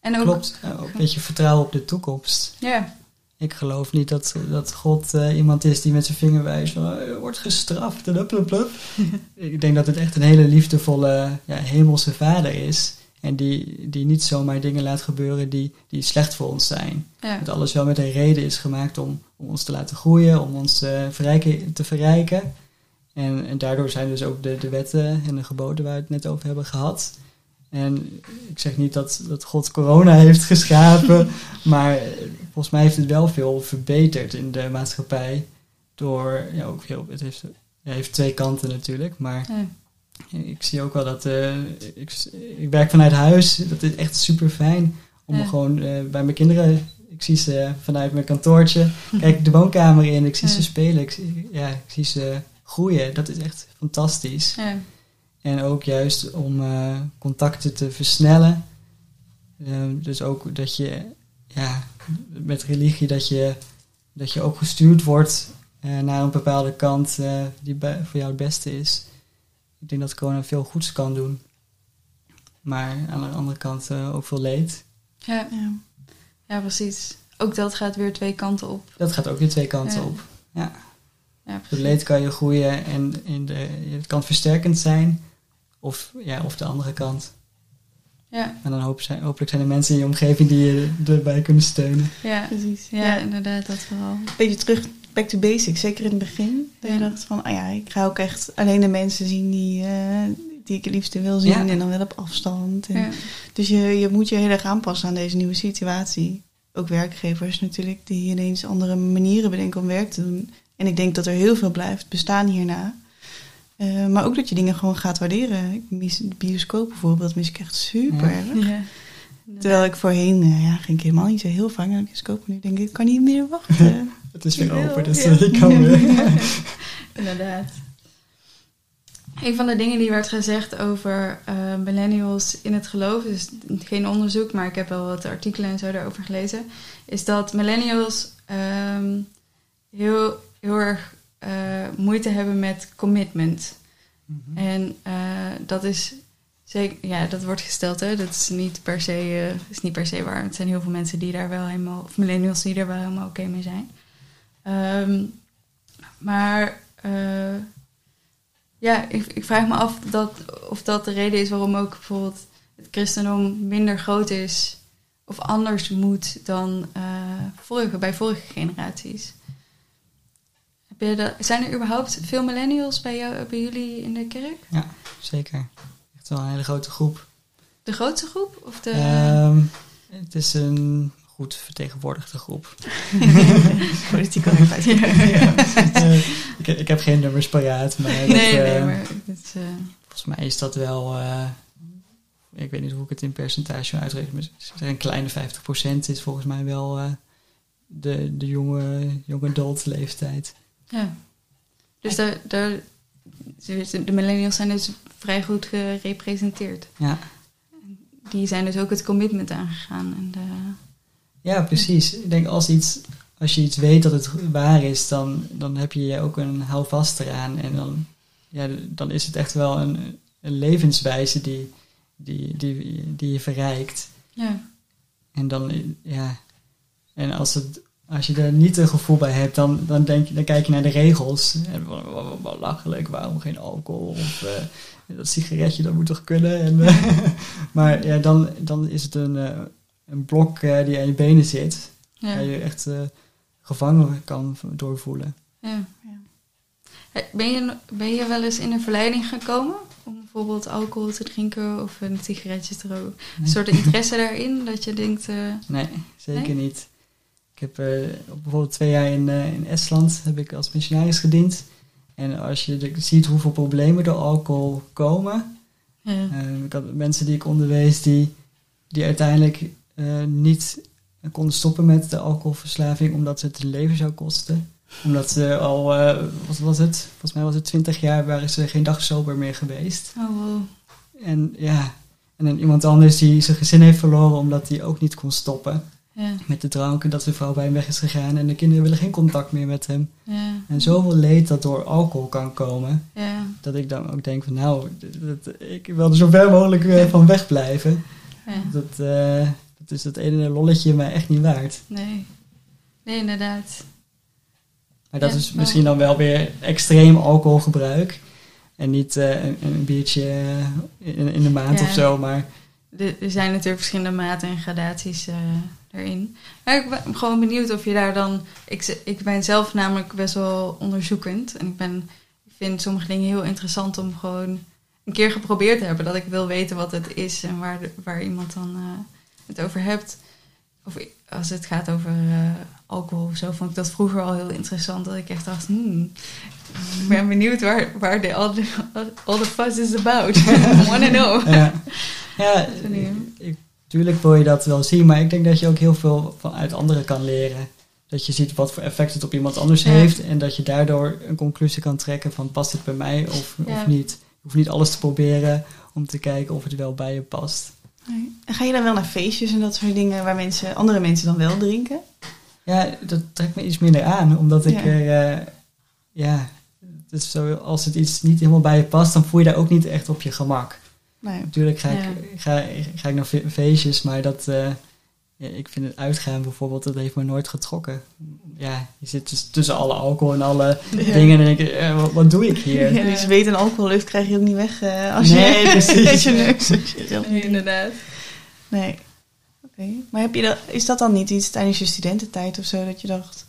en ook, klopt. Een beetje vertrouwen op de toekomst. Ja, Ik geloof niet dat, dat God eh, iemand is die met zijn vinger wijst van "Oh, wordt gestraft. En up, ik denk dat het echt een hele liefdevolle ja, hemelse vader is. En die, die niet zomaar dingen laat gebeuren die, die slecht voor ons zijn. Ja. Dat alles wel met een reden is gemaakt om, om ons te laten groeien, om ons eh, verrijken, te verrijken. En, en daardoor zijn dus ook de, de wetten en de geboden waar we het net over hebben gehad. En ik zeg niet dat, dat God corona heeft geschapen, maar volgens mij heeft het wel veel verbeterd in de maatschappij. Door, ja, ook veel, het heeft, heeft twee kanten natuurlijk, maar Ja. ik zie ook wel dat, eh, ik, ik werk vanuit huis, dat is echt super fijn om Ja. gewoon eh, bij mijn kinderen, ik zie ze vanuit mijn kantoortje, kijk de woonkamer in, ik zie Ja. ze spelen, ik, zie- ja, ik zie ze groeien. Dat is echt fantastisch. Ja. En ook juist om eh, contacten te versnellen. Eh, dus ook dat je, ja, met religie, dat je, dat je ook gestuurd wordt eh, naar een bepaalde kant die voor jou het beste is. Ik denk dat corona veel goeds kan doen. Maar aan de andere kant ook veel leed. Ja. Ja. ja, precies. Ook dat gaat weer twee kanten op. Dat gaat ook weer twee kanten Ja. op. Ja. Ja, Door precies. leed kan je groeien en in de, het kan versterkend zijn. Of, ja, of de andere kant. Ja, En dan hoop zijn, hopelijk zijn er mensen in je omgeving die je erbij kunnen steunen. ja. Precies. ja, Ja. inderdaad, dat vooral. Een beetje terug, back to basics. Zeker in het begin. Dat je dacht van, ah ja, ik ga ook echt alleen de mensen zien die, eh, die ik het liefste wil zien. Ja. En dan wel op afstand. En Ja. Dus je, je moet je heel erg aanpassen aan deze nieuwe situatie. Ook werkgevers natuurlijk, die ineens andere manieren bedenken om werk te doen. En ik denk dat er heel veel blijft bestaan hierna. Eh, maar ook dat je dingen gewoon gaat waarderen. Ik mis de bioscoop bijvoorbeeld, mis ik echt super Ja. erg. Ja. Terwijl ik voorheen, eh, ja, ging ik helemaal niet zo heel vaak naar de bioscoop. Nu denk ik, ik kan niet meer wachten. Het is weer open, dus ja. eh, ik kan weer. Inderdaad. Een van de dingen die werd gezegd over eh, millennials in het geloof, dus geen onderzoek, maar ik heb wel wat artikelen en zo daarover gelezen, is dat millennials ehm, heel, heel erg eh, moeite hebben met commitment. Mhm. En eh, dat is zeker, ja, dat wordt gesteld, hè. Dat is niet per se, eh, is niet per se waar. Het zijn heel veel mensen die daar wel helemaal, of millennials die daar wel helemaal oké mee zijn. Ehm, maar ja, ik, ik vraag me af dat, of dat de reden is waarom ook bijvoorbeeld het christendom minder groot is of anders moet dan vorige, bij vorige generaties. Zijn er überhaupt veel millennials bij, jou, bij jullie in de kerk? Zeker. Echt wel een hele grote groep. De grootste groep? Of de... Ehm, het is een goed vertegenwoordigde groep. Politiek correctheid. Eh, ik, ik heb geen nummers paraat, maar, dat, nee, nee, eh, maar eh, volgens mij is dat wel... eh, ik weet niet hoe ik het in percentage uitreken, maar een kleine 50% is volgens mij wel eh, de, de jonge, jonge adult leeftijd. Ja. Dus daar, daar, de millennials zijn dus vrij goed gerepresenteerd. Ja. Die zijn dus ook het commitment aangegaan. En de, Ja, precies. Ik denk als, iets, als je iets weet dat het waar is, dan, dan heb je ook een houvast eraan. En dan, ja, dan is het echt wel een, een levenswijze die, die, die, die je verrijkt. ja. En dan, ja. En als, het, als je er niet een gevoel bij hebt, dan, dan, denk je, dan kijk je naar de regels. En wat, belachelijk, waarom geen alcohol? Of eh, dat sigaretje, dat moet toch kunnen? En, eh, maar ja, dan, dan is het een, eh, een blok die aan je benen zit. Ja. Waar je echt gevangen kan doorvoelen. Ja. Ja. Ben, je, ben je wel eens in een verleiding gekomen om bijvoorbeeld alcohol te drinken of een sigaretje te roken? Een soort interesse daarin dat je denkt, Nee, zeker Nee? niet. Ik heb eh, bijvoorbeeld twee jaar in, eh, in Estland heb ik als missionaris gediend. En als je ziet hoeveel problemen door alcohol komen. ja, eh, ik had mensen die ik onderwees die, die uiteindelijk niet konden stoppen met de alcoholverslaving omdat het hun leven zou kosten. Omdat ze al, wat was het? Volgens mij was het 20 jaar waren ze geen dag sober meer geweest. oh wow. En ja, en dan iemand anders die zijn gezin heeft verloren omdat hij ook niet kon stoppen Ja, met de drank. En dat zijn vrouw bij hem weg is gegaan en de kinderen willen geen contact meer met hem. ja, En zoveel leed dat door alcohol kan komen, ja, dat ik dan ook denk van nou, dat, dat- ik wil er zo ver mogelijk eh, van wegblijven. Dat, eh, dat is dat ene lolletje maar echt niet waard. Nee. Nee, inderdaad. Maar dat is misschien dan wel weer extreem alcoholgebruik. En niet eh, een, een biertje in, in de maand of zo, maar er zijn natuurlijk verschillende maten en gradaties eh, erin. Maar ik ben gewoon benieuwd of je daar dan... Ik, ik ben zelf namelijk best wel onderzoekend. En ik, ben, ik vind sommige dingen heel interessant om gewoon een keer geprobeerd te hebben. Dat ik wil weten wat het is en waar, waar iemand dan eh, het over hebt. Of als het gaat over eh, alcohol of zo, vond ik dat vroeger al heel interessant. Dat ik echt dacht, hmm, ik ben benieuwd waar, waar de, all, the, all the fuss is about. I wanna know. Ja, ja tuurlijk wil je dat wel zien, maar ik denk dat je ook heel veel vanuit anderen kan leren. Dat je ziet wat voor effect het op iemand anders Ja. heeft en dat je daardoor een conclusie kan trekken van past dit bij mij of, Ja. of niet. Je hoeft niet alles te proberen om te kijken of het wel bij je past. Nee. En ga je dan wel naar feestjes en dat soort dingen waar mensen, andere mensen dan wel drinken? Ja, dat trekt me iets minder aan, omdat ik Ja. er, eh, ja, het is zo, als het iets niet helemaal bij je past, dan voel je daar ook niet echt op je gemak. Nee. Natuurlijk ga, Ja. ik, ga, ga ik naar fe- feestjes, maar dat, eh, ja, ik vind het uitgaan bijvoorbeeld, dat heeft me nooit getrokken. Ja, je zit dus tussen alle alcohol en alle Ja. dingen en dan denk ik, eh, wat, wat doe ik hier? Ja, die zweet en alcohollucht krijg je ook niet weg eh, als Nee, je precies. je neus. Nee, inderdaad. Nee. Oké. Maar heb je dat, is dat dan niet iets tijdens je studententijd of zo dat je dacht...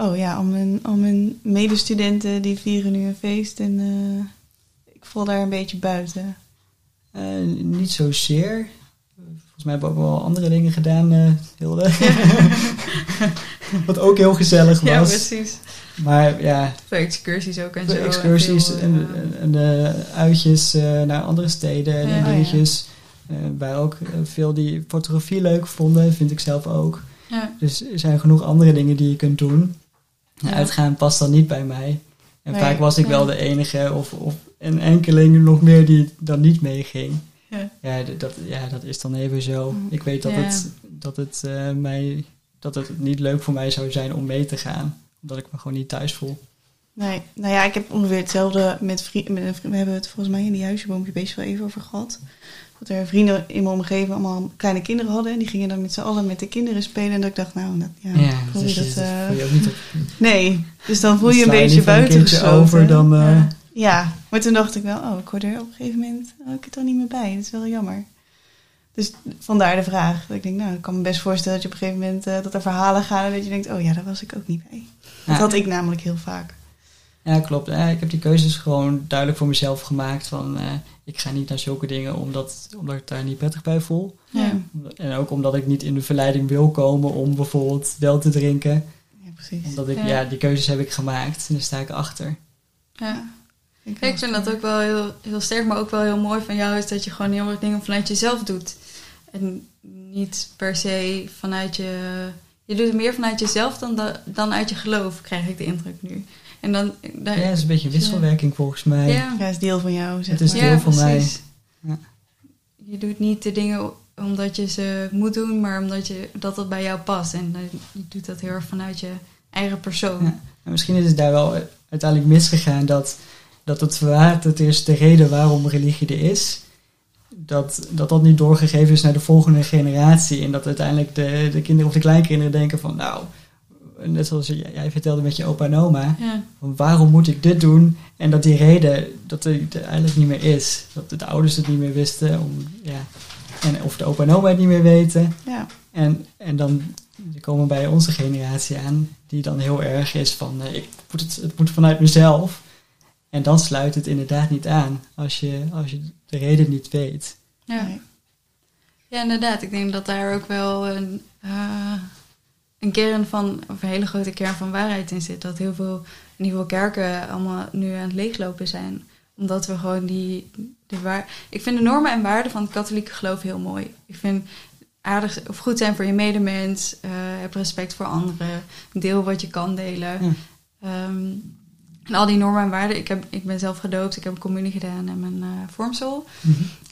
Oh ja, al mijn, al mijn medestudenten die vieren nu een feest en eh, ik val daar een beetje buiten. Eh, niet zozeer. Volgens mij hebben we ook wel andere dingen gedaan, eh Hilde. wat ook heel gezellig was. Ja, precies. maar ja, Veel excursies ook en zo. en excursies veel, en, en, en de uitjes naar andere steden en Ja. dingetjes. Eh waar ook veel die fotografie leuk vonden, vind ik zelf ook. ja. Dus er zijn genoeg andere dingen die je kunt doen. Ja. Uitgaan past dan niet bij mij. En Nee, vaak was ik wel de enige of, of een enkeling nog meer die dan niet meeging. Ja. Ja, dat, ja, dat is dan even zo. Mm. Ik weet dat Ja. het, dat, het, eh, mij, dat het niet leuk voor mij zou zijn om mee te gaan. Omdat ik me gewoon niet thuis voel. Nee, nou ja, ik heb ongeveer hetzelfde met vrienden. We hebben het volgens mij in die huisjeboompje best wel even over gehad. Dat er vrienden in mijn omgeving allemaal kleine kinderen hadden. En die gingen dan met z'n allen met de kinderen spelen. En dat ik dacht, nou, dat, ja, voel dat, je dat... dat eh, voel je ook niet op. nee, dus dan voel je een beetje liever een buiten keertje gesloten. over dan... eh, Ja. Ja, maar toen dacht ik wel, oh, ik hoor er op een gegeven moment oh, ik het er niet meer bij. Dat is wel jammer. Dus vandaar de vraag. Dat ik denk, nou, ik kan me best voorstellen dat je op een gegeven moment eh, dat er verhalen gaan en dat je denkt, oh ja, daar was ik ook niet bij. Dat Ja. had ik namelijk heel vaak. Ja, klopt. Ja, ik heb die keuzes gewoon duidelijk voor mezelf gemaakt. Van, eh, ik ga niet naar zulke dingen omdat, omdat ik daar niet prettig bij voel. Ja. En ook omdat ik niet in de verleiding wil komen om bijvoorbeeld wel te drinken. Ja, precies. Omdat ik, Ja. ja, die keuzes heb ik gemaakt en daar sta ik achter. Ja. Ik, vind dat ook wel heel, heel sterk, maar ook wel heel mooi van jou is dat je gewoon heel erg dingen vanuit jezelf doet. En niet per se vanuit je. Je doet het meer vanuit jezelf dan, da- dan uit je geloof, krijg ik de indruk nu. En dan. daar- Ja, het is een beetje wisselwerking volgens mij. ja. Ja, is deel van jou, zeg Het is maar. deel van mij. Ja. Je doet niet de dingen omdat je ze moet doen, maar omdat je, dat het bij jou past. En dan- je doet dat heel erg vanuit je eigen persoon. Ja. En misschien is het daar wel uiteindelijk misgegaan dat, dat het verwaterd is de reden waarom religie er is. Dat, dat dat niet doorgegeven is naar de volgende generatie. En dat uiteindelijk de, de kinderen of de kleinkinderen denken van nou, net zoals jij jij vertelde met je opa en oma. Ja. Van waarom moet ik dit doen? En dat die reden, dat er, er eigenlijk niet meer is. Dat de ouders het niet meer wisten. Om, ja. en, of de opa en oma het niet meer weten. Ja, En, en dan komen we bij onze generatie aan, die dan heel erg is van, eh, ik moet het, het moet vanuit mezelf. En dan sluit het inderdaad niet aan, als je, als je de reden niet weet. Ja. Ja, inderdaad. Ik denk dat daar ook wel een, eh, een kern van, of een hele grote kern van waarheid in zit. Dat heel veel, in ieder geval kerken, allemaal nu aan het leeglopen zijn. Omdat we gewoon die, de waar. Ik vind de normen en waarden van het katholieke geloof heel mooi. Ik vind aardig of goed zijn voor je medemens, eh, heb respect voor anderen, deel wat je kan delen. Ja. Ehm, en al die normen en waarden. Ik, heb, ik ben zelf gedoopt, ik heb een communie gedaan en mijn eh, vormsel.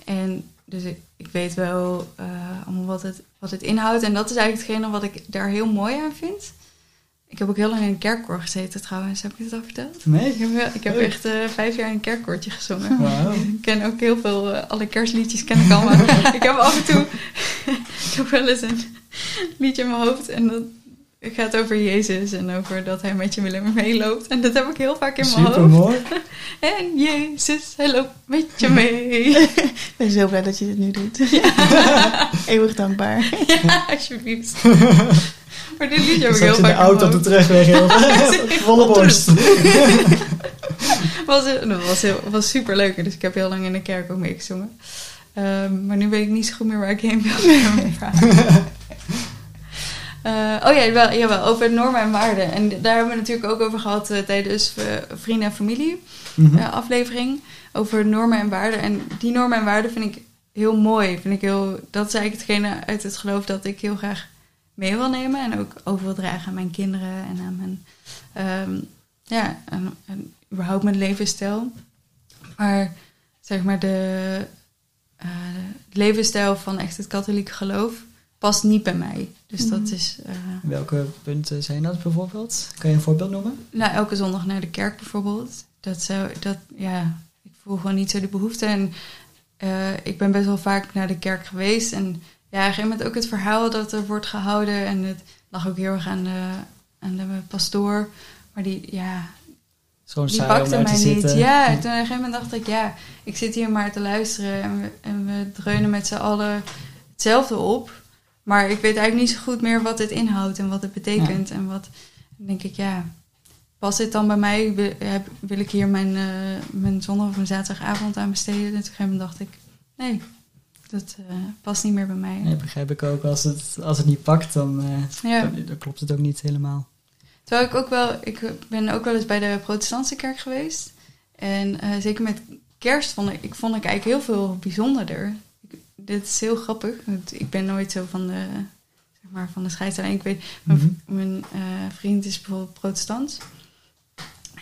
En dus ik, ik weet wel eh, allemaal wat het, wat het inhoudt. En dat is eigenlijk hetgene wat ik daar heel mooi aan vind. Ik heb ook heel lang in een kerkkoor gezeten trouwens. Heb ik het al verteld? Nee? Ik heb, wel- ik heb Leuk. echt eh, vijf jaar in een kerkkoortje gezongen. Ik ken ook heel veel, eh, alle kerstliedjes ken ik allemaal. ik heb af en toe, ik heb wel eens een liedje in mijn hoofd. En dat, het gaat over Jezus en over dat hij met je meeloopt. En dat heb ik heel vaak in mijn Super hoofd. mooi. En Jezus, hij loopt met je mee. Ik ben zo blij dat je dit nu doet. Eeuwig dankbaar. ja, alsjeblieft. Maar dit liedje heb ik heel in de vaak in auto mijn op de terugweg. heel- Volle borst. was, dat was, heel, was super leuk. Dus ik heb heel lang in de kerk ook meegezongen. Ehm, maar nu weet ik niet zo goed meer waar ik heen wil met mijn verhaal. Eh, oh ja, wel, jawel, over normen en waarden. En daar hebben we natuurlijk ook over gehad eh, tijdens eh, Vrienden en Familie Mhm. eh, aflevering. Over normen en waarden. En die normen en waarden vind ik heel mooi. Vind ik heel, dat is eigenlijk hetgene uit het geloof dat ik heel graag mee wil nemen. En ook over wil dragen aan mijn kinderen en aan mijn... ehm, ja, en, en überhaupt mijn levensstijl. Maar zeg maar de eh, levensstijl van echt het katholieke geloof past niet bij mij. Dus dat Mhm. is eh, Welke punten zijn dat bijvoorbeeld? Kan je een voorbeeld noemen? nou, elke zondag naar de kerk bijvoorbeeld. Dat zou, dat, ja, ik voel gewoon niet zo de behoefte. En eh, ik ben best wel vaak naar de kerk geweest. En ja, op een gegeven moment ook het verhaal dat er wordt gehouden. En het lag ook heel erg aan de, aan de pastoor. Maar die, ja, die pakte mij te niet. zitten. Ja, toen op een gegeven moment dacht ik, ja, ik zit hier maar te luisteren en we, en we dreunen met z'n allen hetzelfde op. Maar ik weet eigenlijk niet zo goed meer wat het inhoudt en wat het betekent. En wat, dan denk ik, ja, past dit dan bij mij? Wil, heb, wil ik hier mijn, eh, mijn zondag of mijn zaterdagavond aan besteden? En toen op een gegeven moment dacht ik, nee, dat eh, past niet meer bij mij. Nee, begrijp ik ook. Als het, als het niet pakt, dan, eh, Ja. dan, dan klopt het ook niet helemaal. Terwijl ik ook wel, ik ben ook wel eens bij de protestantse kerk geweest. En zeker met kerst vond ik, ik vond ik eigenlijk heel veel bijzonderder. Dit is heel grappig, want ik ben nooit zo van de, zeg maar, van de scheidslijn. Ik weet, mijn, Mhm. mijn eh, vriend is bijvoorbeeld protestant.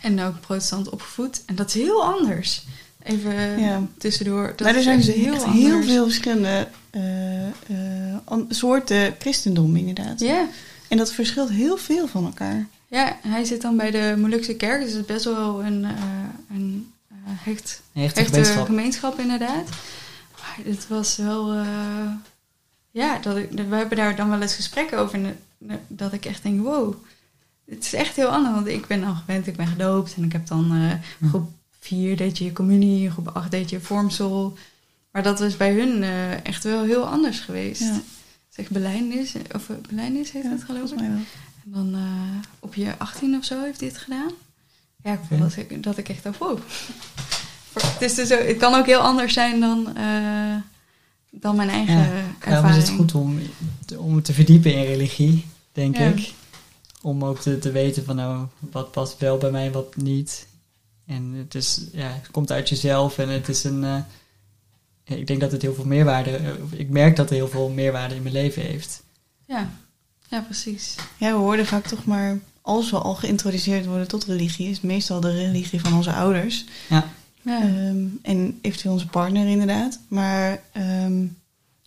En ook protestant opgevoed. En dat is heel anders. Even Ja. tussendoor. Dat maar er zijn echt dus heel heel, veel verschillende eh, eh, soorten christendom inderdaad. Ja, En dat verschilt heel veel van elkaar. ja, hij zit dan bij de Molukse kerk. Dus het is best wel een, eh, een eh, hecht hechte echte gemeenschap. gemeenschap inderdaad. Het was wel... eh, ja, dat ik, we hebben daar dan wel eens gesprekken over. Dat ik echt denk, wow. Het is echt heel anders. Want ik ben al gewend, ik ben gedoopt. En ik heb dan eh, groep 4 deed je communie. Groep 8 deed je vormsel. Maar dat was bij hun eh, echt wel heel anders geweest. Ja. Zeg belijdenis, of eh, belijdenis heet Ja, het geloof ik. En dan op je 18 of zo heeft hij het gedaan. Ja, ik vond dat, ik, dat ik echt dacht, wow. Het, is dus, ook- het kan ook heel anders zijn dan, eh, dan mijn eigen Ja, ervaring. Daarom is het goed om, om te verdiepen in religie, denk Ja. ik. Om ook te, te weten van nou, wat past wel bij mij en wat niet. En het, is, ja, het komt uit jezelf en het is een... eh, ja, ik denk dat het heel veel meerwaarde... eh, ik merk dat het heel veel meerwaarde in mijn leven heeft. Ja. ja, precies. Ja, we worden vaak toch maar, als we al geïntroduceerd worden tot religie, is het meestal de religie van onze ouders. Ja. Ehm, en eventueel onze partner inderdaad. Maar ehm,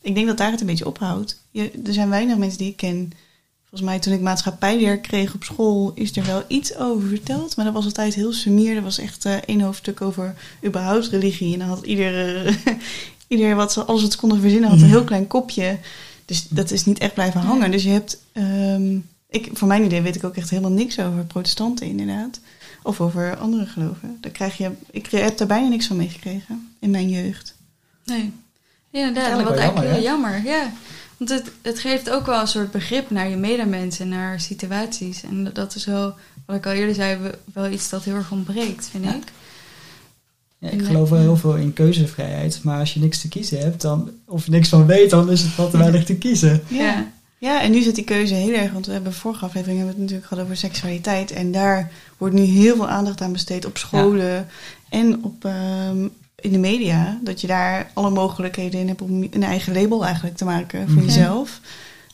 ik denk dat daar het een beetje ophoudt. Je, er zijn weinig mensen die ik ken. Volgens mij toen ik maatschappijleer kreeg op school is er wel iets over verteld. Maar dat was altijd heel sumier. Er was echt eh, één hoofdstuk over überhaupt religie. En dan had ieder, ieder wat ze, als het konden verzinnen, had een heel klein kopje. Dus dat is niet echt blijven hangen. Dus je hebt, ehm, ik, voor mijn idee weet ik ook echt helemaal niks over protestanten inderdaad. Of over andere geloven. Daar krijg je, ik heb daar bijna niks van meegekregen in mijn jeugd. Nee. Ja, inderdaad. Eigenlijk Wat eigenlijk jammer, heel jammer. Ja. Want het, het geeft ook wel een soort begrip naar je medemens en naar situaties. En dat- dat is wel, wat ik al eerder zei, we- wel iets dat heel erg ontbreekt, vind Ja. ik. Ja, ik geloof wel heel veel in keuzevrijheid. Maar als je niks te kiezen hebt, dan, of niks van weet, dan is het wat te weinig te kiezen. Ja. Ja, en nu zit die keuze heel erg, want we hebben vorige aflevering hebben we het natuurlijk gehad over seksualiteit. En daar wordt nu heel veel aandacht aan besteed op scholen en op, ehm, in de media. Dat je daar alle mogelijkheden in hebt om een eigen label eigenlijk te maken voor Mhm. jezelf.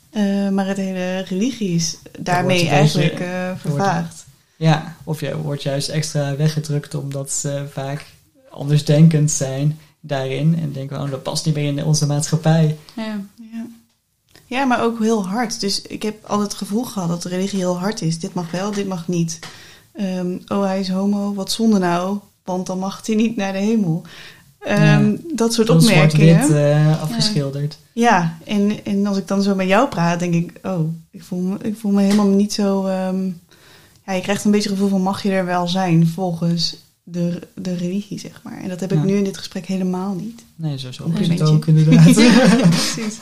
Eh, maar het hele religie is daarmee eigenlijk wordt- vervaagd. Ja, of je wordt juist extra weggedrukt omdat ze vaak andersdenkend zijn daarin. En denken, oh, dat past niet meer in onze maatschappij. Ja. Ja. Ja, maar ook heel hard. Dus ik heb altijd het gevoel gehad dat de religie heel hard is. Dit mag wel, dit mag niet. Ehm, oh, hij is homo, wat zonde nou? Want dan mag hij niet naar de hemel. Ehm, Dat soort opmerkingen. eh, afgeschilderd. Ja, en, en als ik dan zo met jou praat, denk ik, oh, ik voel me, ik voel me helemaal niet zo. ehm, ja, je krijgt een beetje het gevoel van mag je er wel zijn volgens de, de religie, zeg maar. En dat heb ik Ja. nu in dit gesprek helemaal niet. Nee, zo, zo is het ook inderdaad. Ja, precies.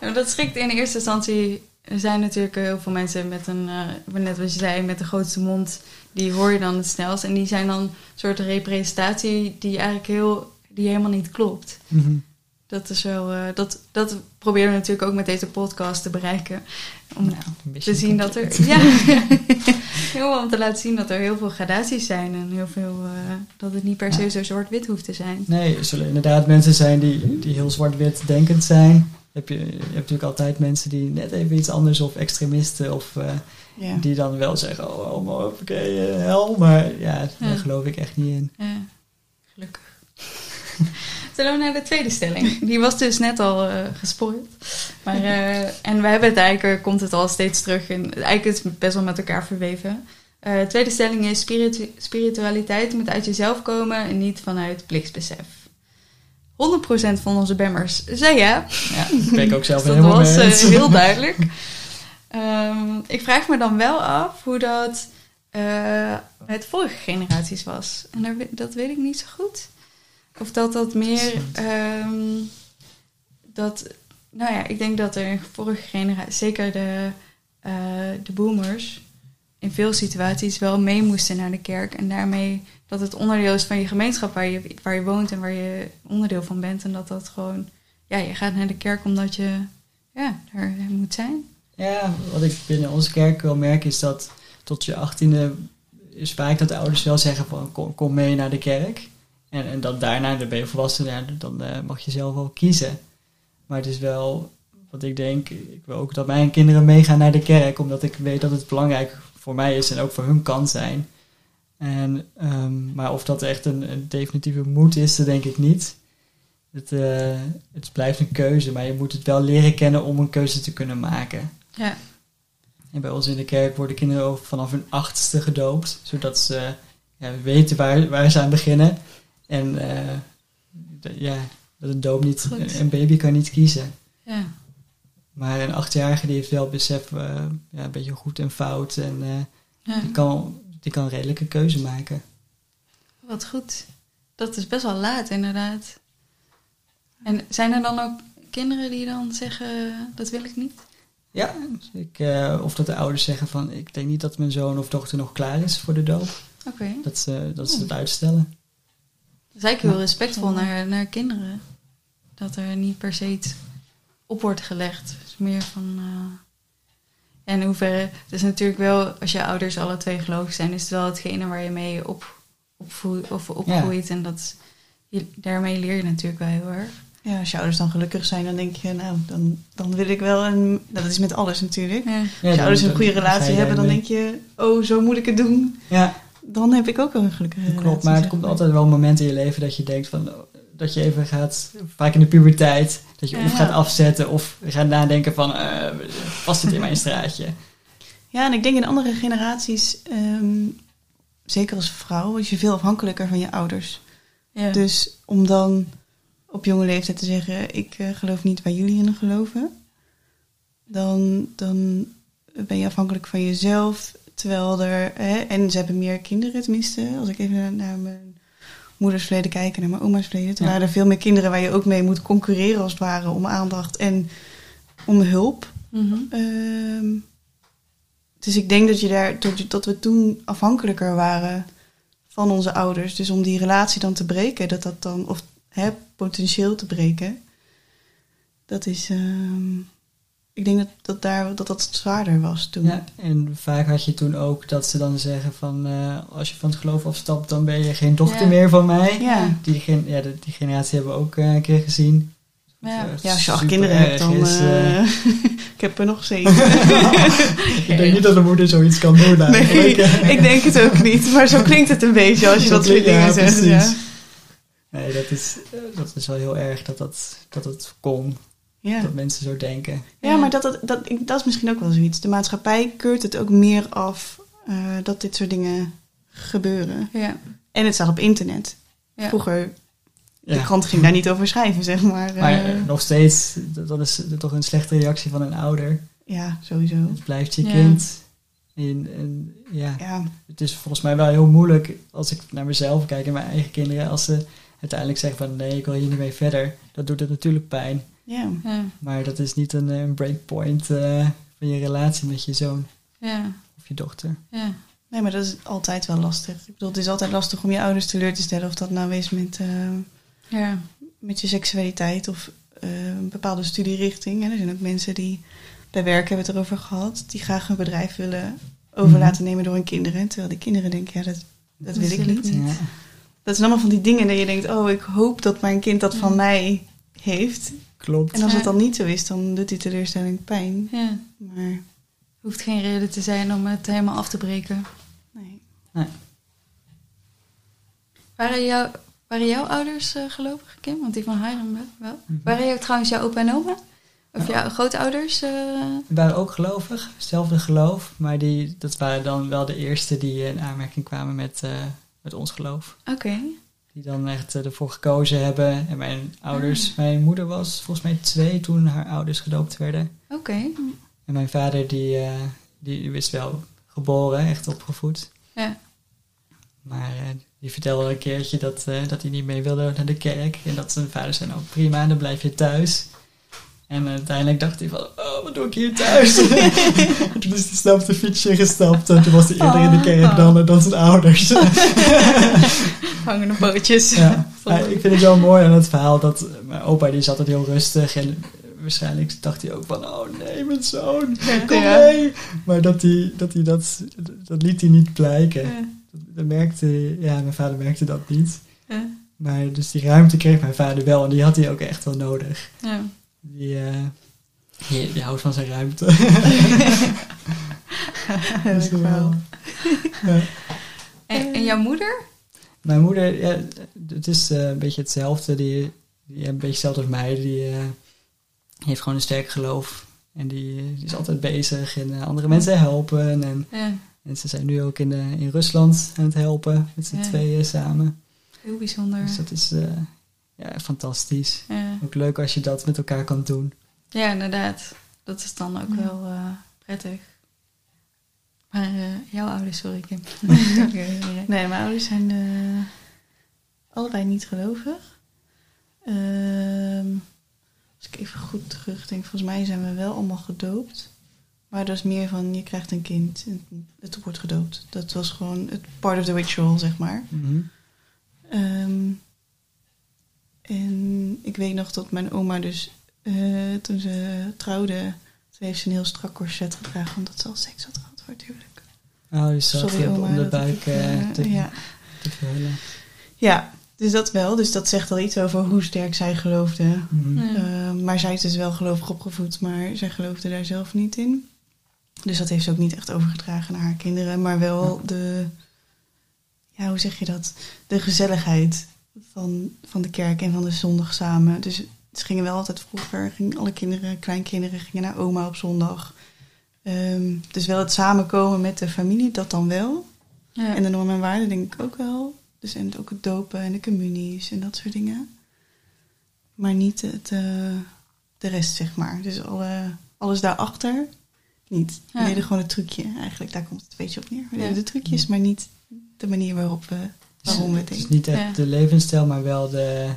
Ja, dat schrikt in eerste instantie. Er zijn natuurlijk heel veel mensen met een, eh, net wat je zei, met de grootste mond. Die hoor je dan het snelst. En die zijn dan een soort representatie die eigenlijk heel, die helemaal niet klopt. Mhm. Dat is wel, eh, dat, dat proberen we natuurlijk ook met deze podcast te bereiken. Om Nou, te zien dat er, ja, heel om te laten zien dat er heel veel gradaties zijn en heel veel, eh, dat het niet per se Ja. zo zwart-wit hoeft te zijn. Nee, er zullen inderdaad mensen zijn die, die heel zwart-wit denkend zijn. Heb je, je hebt natuurlijk altijd mensen die net even iets anders of extremisten of eh, Ja. die dan wel zeggen, oh, oh oké, eh, hel. Maar ja, daar Ja. geloof ik echt niet in. Ja, gelukkig. Zullen we naar de tweede stelling? Die was dus net al eh gespoord. Maar, eh, en we hebben het eigenlijk, komt het al steeds terug. En eigenlijk is het best wel met elkaar verweven. Eh, de tweede stelling is spiritu- spiritualiteit moet uit jezelf komen en niet vanuit plichtsbesef. 100% van onze bammers zei ja. Ja, ik ook zelf Dus dat was eh, heel duidelijk. Ehm, ik vraag me dan wel af hoe dat eh, met vorige generaties was. En daar, dat weet ik niet zo goed. Of dat dat meer... ehm, dat, nou ja, ik denk dat er in vorige generaties, zeker de, eh, de boomers, in veel situaties wel mee moesten naar de kerk. En daarmee dat het onderdeel is van je gemeenschap waar je, waar je woont en waar je onderdeel van bent. En dat dat gewoon, ja, je gaat naar de kerk omdat je, ja, daar moet zijn. Ja, wat ik binnen onze kerk wel merk is dat tot je achttiende is vaak dat de ouders wel zeggen van kom, kom mee naar de kerk. En, en dat daarna, dan ben je volwassen, dan eh, mag je zelf wel kiezen. Maar het is wel wat ik denk, ik wil ook dat mijn kinderen meegaan naar de kerk, omdat ik weet dat het belangrijk voor mij is en ook voor hun kan zijn. En, ehm, maar of dat echt een, een definitieve moed is, dat denk ik niet. Het, eh, het blijft een keuze, maar je moet het wel leren kennen om een keuze te kunnen maken. Ja, En bij ons in de kerk worden kinderen vanaf hun achtste gedoopt, zodat ze ja, weten waar, waar ze aan beginnen. En eh, ja, dat een doop niet, Goed. een baby kan niet kiezen. ja, Maar een achtjarige die heeft wel besef, eh, ja, een beetje goed en fout. En ja. die, kan, die kan een redelijke keuze maken. Wat goed. Dat is best wel laat, inderdaad. En zijn er dan ook kinderen die dan zeggen, dat wil ik niet? Ja, dus ik, eh, of dat de ouders zeggen van, ik denk niet dat mijn zoon of dochter nog klaar is voor de doop. Oké. Dat ze, dat ze het uitstellen. Dat is eigenlijk heel respectvol naar, naar kinderen. Dat er niet per se iets op wordt gelegd. Het is meer van... eh, en in hoeverre... Het is natuurlijk wel, als je ouders alle twee gelovig zijn... is het wel hetgene waar je mee op, opvoed, of opgroeit. En dat, je, daarmee leer je natuurlijk wel heel erg. Ja, als je ouders dan gelukkig zijn, dan denk je, nou, dan, dan wil ik wel een... Nou, dat is met alles natuurlijk. Ja. Als je ouders een goede relatie hebben, dan denk je, oh, zo moet ik het doen. Ja, Dan heb ik ook wel een gelukkige relatie. klopt. Maar het komt altijd wel een moment in je leven dat je denkt van... Dat je even gaat, vaak in de puberteit, dat je Ja. of gaat afzetten of gaat nadenken van... eh past dit in mijn straatje? Ja, en ik denk in andere generaties, ehm, zeker als vrouw, is je veel afhankelijker van je ouders. Ja. Dus om dan op jonge leeftijd te zeggen, ik eh, geloof niet waar jullie in geloven, dan, dan ben je afhankelijk van jezelf. Terwijl er, hè, en ze hebben meer kinderen tenminste, als ik even naar, naar mijn moeders verleden kijk en naar mijn oma's verleden. Toen Ja. waren er veel meer kinderen waar je ook mee moet concurreren als het ware om aandacht en om hulp. Mhm. Ehm, dus ik denk dat, je daar, dat we toen afhankelijker waren van onze ouders. Dus om die relatie dan te breken, dat dat dan, of hè, potentieel te breken, dat is. ehm, ik denk dat dat, daar, dat dat zwaarder was toen. Ja, en vaak had je toen ook dat ze dan zeggen van... eh, als je van het geloof afstapt, dan ben je geen dochter Ja. meer van mij. Ja. Die, gen- ja, die generatie hebben we ook eh, een keer gezien. Ja. Ja, als je acht kinderen hebt, dan. is, eh, ik heb er nog zeven. ik denk niet dat een moeder zoiets kan doen nee, ik denk het ook niet. Maar zo klinkt het een beetje als je dat soort dingen zegt. Ja. Nee, dat is, dat is wel heel erg dat dat, dat het kon. Ja. Dat mensen zo denken. Ja, maar dat, dat, dat, ik- dat is misschien ook wel zoiets. De maatschappij keurt het ook meer af eh, dat dit soort dingen gebeuren. Ja. En het staat op internet. Ja. Vroeger de Ja. krant ging daar niet over schrijven, zeg maar. Maar Eh, nog steeds, dat dat is toch een slechte reactie van een ouder. ja, sowieso. Het blijft je Ja. kind. En, en ja, Ja, het is volgens mij wel heel moeilijk als ik naar mezelf kijk en mijn eigen kinderen. Als ze uiteindelijk zeggen van nee, ik wil hier niet mee verder. Dat doet het natuurlijk pijn. Ja. Ja, Maar dat is niet een, eh, een breakpoint eh, van je relatie met je zoon ja, of je dochter. ja. Nee, maar dat is altijd wel lastig. Ik bedoel, het is altijd lastig om je ouders teleur te stellen. Of dat nou is met, eh, Ja, met je seksualiteit of eh, een bepaalde studierichting. En er zijn ook mensen die bij werk hebben het erover gehad. Die graag hun bedrijf willen over Mhm. nemen door hun kinderen. Terwijl die kinderen denken, ja, dat, dat wil ik niet. Ja. Dat zijn allemaal van die dingen dat je denkt, oh, ik hoop dat mijn kind dat van Ja. mij heeft. Klopt. En als het dan niet zo is, dan doet die teleurstelling pijn. ja. Maar Hoeft geen reden te zijn om het helemaal af te breken. nee. Waren, jou, waren jouw ouders eh, gelovig, Kim? Want die van Hiram wel-. Mhm. Waren jou trouwens jouw opa en oma? Of Ja. jouw grootouders? eh? Die waren ook gelovig, hetzelfde geloof. Maar die, dat waren dan wel de eerste die in aanmerking kwamen met, eh, met ons geloof. Oké. Die dan echt eh, ervoor gekozen hebben. En mijn ouders, Ah. mijn moeder was volgens mij twee toen haar ouders gedoopt werden. Oké. En mijn vader die, eh, die wist wel geboren, echt opgevoed. Ja. Maar eh, die vertelde een keertje dat, dat hij niet mee wilde naar de kerk. En dat zijn vader zei, nou prima, dan blijf je thuis. En uiteindelijk dacht hij van, oh, wat doe ik hier thuis? toen is hij snel op de fietsje gestapt. En toen was hij eerder in de kerk dan, eh, dan zijn ouders. Hangende pootjes. ja. Ik vind het wel mooi aan het verhaal dat eh, mijn opa die zat altijd heel rustig. En waarschijnlijk dacht hij ook van, oh nee, mijn zoon, kom Ja. mee. Maar dat hij dat, hij dat, dat liet hij niet blijken. Ja. Dat, dat merkte, ja, mijn vader merkte dat niet. Ja. Maar dus die ruimte kreeg mijn vader wel en die had hij ook echt wel nodig. Ja. Die, eh, die, houdt van zijn ruimte. Dus, verhaal. eh, ja. En, en jouw moeder? Mijn moeder, ja, het is eh, een beetje hetzelfde. Die, die een beetje hetzelfde als mij. Die eh, heeft gewoon een sterk geloof. En die, die is altijd bezig en andere mensen helpen. En, Ja. en ze zijn nu ook in, in Rusland aan het helpen. Met z'n Ja. tweeën samen. Heel bijzonder. Dus dat is eh, ja, fantastisch. Ja. Ook leuk als je dat met elkaar kan doen. ja, inderdaad. Dat is dan ook Ja. wel eh, prettig. Maar eh, jouw ouders, sorry Kim. Nee, mijn ouders zijn eh, allebei niet gelovig. Ehm, als ik even goed terugdenk, volgens mij zijn we wel allemaal gedoopt. Maar dat is meer van, je krijgt een kind en het wordt gedoopt. Dat was gewoon het part of the ritual, zeg maar. Mhm. Ehm, en ik weet nog dat mijn oma dus, eh, toen ze trouwde, toen heeft ze een heel strak corset gedragen, omdat ze al seks had gehad voor het huwelijk. Oh, dus zat Sorry oma. om de buik ik, eh, eh, te, ja. te verhullen. ja, dus dat wel. Dus dat zegt al iets over hoe sterk zij geloofde. Mhm. Ja. Eh, maar zij is dus wel gelovig opgevoed, maar zij geloofde daar zelf niet in. Dus dat heeft ze ook niet echt overgedragen naar haar kinderen. Maar wel de, ja, hoe zeg je dat? De gezelligheid van, van de kerk en van de zondag samen. Dus ze gingen wel altijd vroeger, gingen alle kinderen, kleinkinderen, gingen naar oma op zondag. Ehm, dus wel het samenkomen met de familie, dat dan wel. Ja. En de normen en waarden denk ik ook wel. Dus en ook het dopen en de communies en dat soort dingen. Maar niet het, eh, de rest, zeg maar. Dus alle, alles daarachter niet. We Ja. deden gewoon het trucje eigenlijk. Daar komt het een beetje op neer. We Ja. deden de trucjes, maar niet de manier waarop we, waarom we het Het is niet echt Ja. de levensstijl, maar wel de...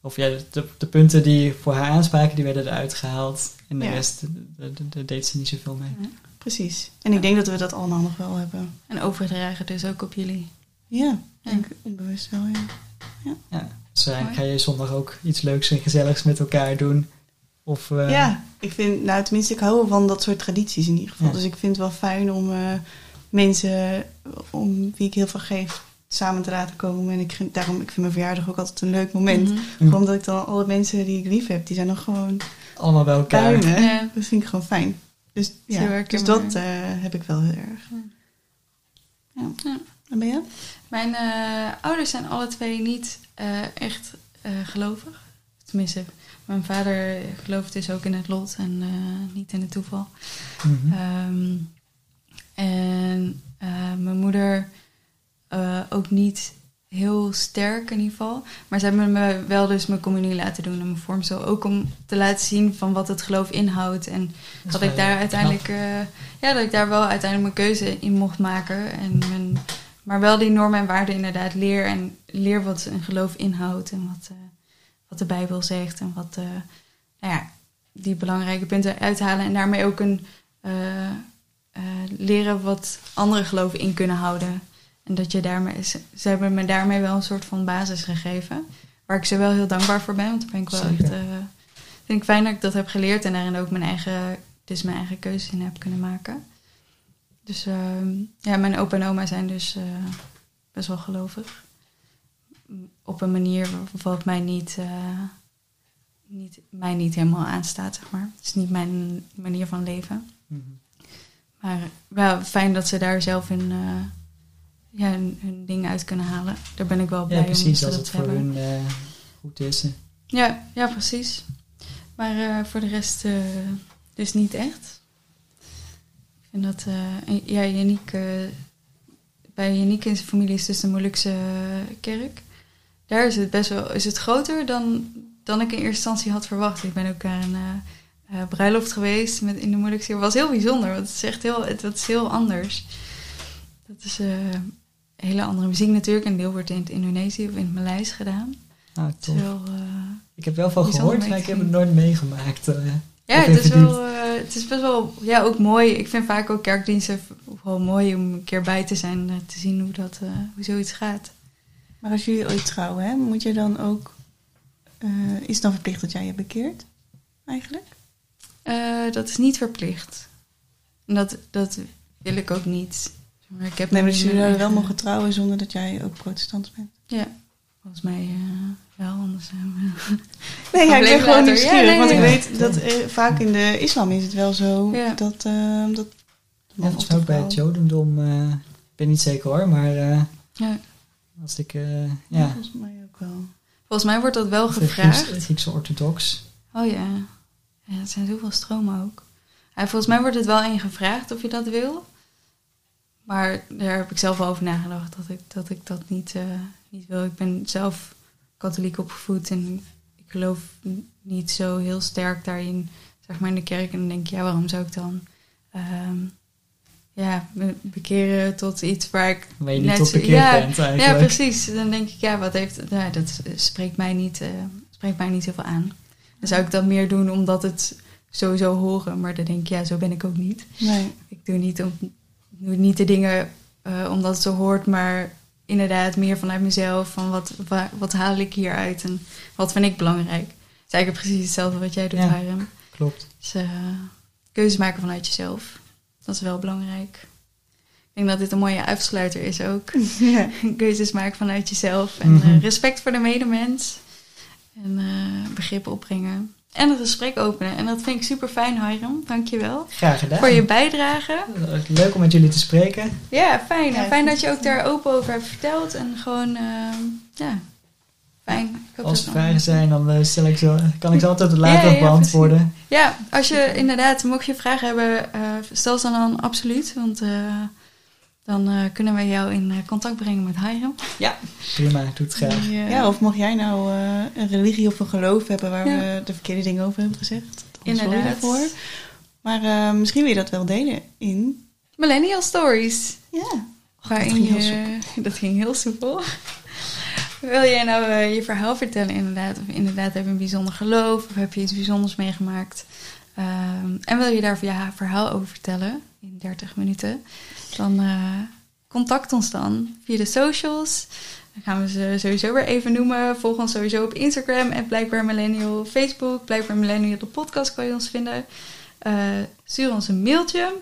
Of ja, de, punten die voor haar aanspraken, die werden eruit gehaald. En de Ja. rest, daar de, de, deed ze niet zoveel mee. Precies. En ik denk dat we dat allemaal nog wel hebben. En overdragen dus ook op jullie. Ja, denk ik onbewust wel, ja. Ja, dus eigenlijk Mooi. ga je zondag ook iets leuks en gezelligs met elkaar doen. Of, eh, Ja, ik vind, nou tenminste, ik hou wel van dat soort tradities in ieder geval. Ja. Dus ik vind het wel fijn om eh, mensen, om wie ik heel veel geef, samen te laten komen. En ik vind, daarom, ik vind mijn verjaardag ook altijd een leuk moment. Mhm. Mm. Omdat ik dan alle mensen die ik lief heb, die zijn dan gewoon allemaal bij elkaar. tuinen. Ja. Dat vind ik gewoon fijn. Dus, ja, dus dat eh, heb ik wel heel erg. Ja. Ja. En ben je? Mijn eh, ouders zijn alle twee niet eh, echt eh, gelovig. Tenminste, mijn vader gelooft dus ook in het lot en eh, niet in het toeval. Mhm. Ehm, en eh, mijn moeder eh, ook niet heel sterk in ieder geval. Maar ze hebben me wel dus mijn communie laten doen en mijn vormsel. Ook om te laten zien van wat het geloof inhoudt. En dat ik daar uiteindelijk, eh, ja, dat ik daar wel uiteindelijk mijn keuze in mocht maken. En mijn, maar wel die normen en waarden inderdaad leer. En leer wat een geloof inhoudt en wat, eh, wat de Bijbel zegt. En wat, nou ja, die belangrijke punten uithalen. En daarmee ook een, leren wat andere geloven in kunnen houden. En dat je daarmee, ze, hebben me daarmee wel een soort van basis gegeven. Waar ik ze wel heel dankbaar voor ben. Want daar ben ik wel Zeker. echt. eh, vind ik fijn dat ik dat heb geleerd en daarin ook mijn eigen, dus mijn eigen keuzes in heb kunnen maken. Dus ehm, ja, mijn opa en oma zijn dus eh, best wel gelovig. Op een manier wa- wat mij niet, eh, niet, mij niet helemaal aanstaat, zeg maar. Het is niet mijn manier van leven. Mhm. Maar wel fijn dat ze daar zelf eh, ja, hun, hun ding uit kunnen halen. Daar ben ik wel blij Ja, om precies, als het voor hebben. hun eh, goed is. Ja, ja, precies. Maar eh, voor de rest eh, dus niet echt. Ik vind dat... en ja, Yannick... eh, bij Yannick in zijn familie is dus de Molukse kerk. Daar is het best wel... Is het groter dan, dan ik in eerste instantie had verwacht. Ik ben ook naar een bruiloft geweest met, in de Molukse Het was heel bijzonder, want het is echt heel, het, het is heel anders. Dat is eh, hele andere muziek natuurlijk. En deel wordt in het Indonesië of in het Maleis gedaan. Ah, Het is tof. wel... eh, Ik heb wel van gehoord, maar ik heb het nooit meegemaakt. eh. Ja, het is, wel, het is best wel ja, ook mooi. Ik vind vaak ook kerkdiensten wel mooi om een keer bij te zijn. eh, te zien hoe, dat, eh, hoe zoiets gaat. Maar als jullie ooit trouwen, hè, moet je dan ook... eh, is het dan verplicht dat jij je bekeert? Eigenlijk? Eh, dat is niet verplicht. En dat, dat wil ik ook niet. Maar ik heb Nee, maar dus jullie zouden wel mogen trouwen zonder dat jij ook protestant bent? Ja, volgens mij eh, wel. Anders zijn we... Nee, ja, ik ben gewoon nieuwsgierig. Ja, nee, want ik weet dat eh, vaak in de islam is het wel zo Ja. dat... eh, dat Ja, volgens of mij ook bij het Jodendom, eh, ik ben niet zeker hoor, maar eh, ja. als ik, eh, ja, Volgens mij ook wel. Volgens mij wordt dat wel gevraagd. Grieks- Griekse orthodox. Oh ja. ja, het zijn zoveel stromen ook. Ja, volgens mij wordt het wel in gevraagd of je dat wil. Maar daar heb ik zelf wel over nagedacht dat ik dat, ik dat niet, eh, niet wil. Ik ben zelf katholiek opgevoed en ik geloof niet zo heel sterk daarin, zeg maar in de kerk. En dan denk ik, ja, waarom zou ik dan ehm, ja, me bekeren tot iets waar ik Waar je niet net tot zo- bekeerd ja, bent ja, eigenlijk. precies. Dan denk ik, ja, wat heeft... Ja, dat spreekt mij niet, eh, spreekt mij niet zoveel aan. Dan zou ik dat meer doen omdat het sowieso horen. Maar dan denk ik, ja, zo ben ik ook niet. Nee. Ik doe niet, om, niet de dingen eh, omdat het zo hoort, maar inderdaad meer vanuit mezelf. Van wat, wa- wat haal ik hieruit en wat vind ik belangrijk. Het is eigenlijk precies hetzelfde wat jij doet, Ja. Harem. Klopt. Dus eh, keuzes maken vanuit jezelf. Dat is wel belangrijk. Ik denk dat dit een mooie afsluiter is ook. Ja. keuzes maken vanuit jezelf. En Mhm. eh, respect voor de medemens. En begrip opbrengen. En het gesprek openen. En dat vind ik super fijn, Hiram. Dank je wel. Graag gedaan. Voor je bijdrage. Eh, Leuk om met jullie te spreken. Ja, fijn. En fijn dat je ook daar open over hebt verteld. En gewoon, eh, ja, fijn. Als er vragen zijn, dan eh, stel ik zo, kan ik ze altijd later Ja, ja, nog beantwoorden. Ja, als je inderdaad, mocht je vragen hebben, eh, stel ze dan absoluut. Want eh, dan eh, kunnen we jou in eh, contact brengen met Hiram. Prima, doe het graag. Die, eh, Ja, of mocht jij nou eh, een religie of een geloof hebben waar Ja. we de verkeerde dingen over hebben gezegd. Inderdaad. daarvoor. Maar eh, misschien wil je dat wel delen in... Millennial Stories. Ja. Waarin ging heel je, dat ging heel soepel. Wil jij nou je verhaal vertellen inderdaad? Of inderdaad heb je een bijzonder geloof? Of heb je iets bijzonders meegemaakt? Ehm, en wil je daar je verhaal over vertellen in 30 minuten? Dan eh, contact ons dan via de socials. Dan gaan we ze sowieso weer even noemen. Volg ons sowieso op Instagram en Blijkbaar Millennial. Facebook, Blijkbaar Millennial, de podcast kan je ons vinden. Eh, stuur ons een mailtje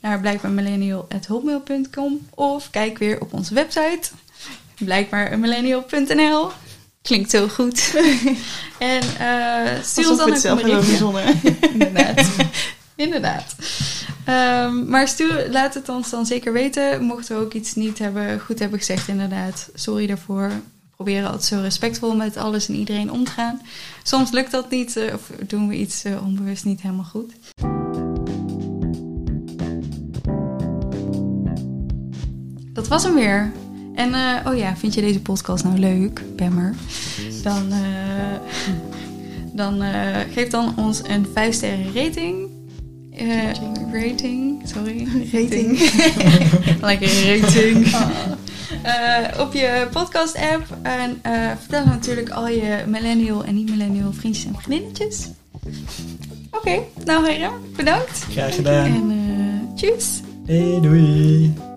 naar blijkbaarmillennial.hotmail.com of kijk weer op onze website blijkbaarmillennial.nl Klinkt zo goed. en eh stuur ons dan ook een berichtje. Inderdaad. Inderdaad. Ehm, maar stuur, laat het ons dan zeker weten. Mochten we ook iets niet hebben, goed hebben gezegd, inderdaad. Sorry daarvoor. We proberen altijd zo respectvol met alles en iedereen om te gaan. Soms lukt dat niet, eh, of doen we iets eh, onbewust niet helemaal goed. Dat was hem weer. En eh, oh ja, vind je deze podcast nou leuk, Bammer? Dan, dan geef dan ons een 5 sterren rating. Eh, rating, sorry. Rating. Lekker rating. Eh, op je podcast app. En eh, vertel natuurlijk al je millennial en niet-millennial vriendjes en vriendinnetjes. Oké, nou heren, bedankt. Graag gedaan. En eh tjus. Hey, doei.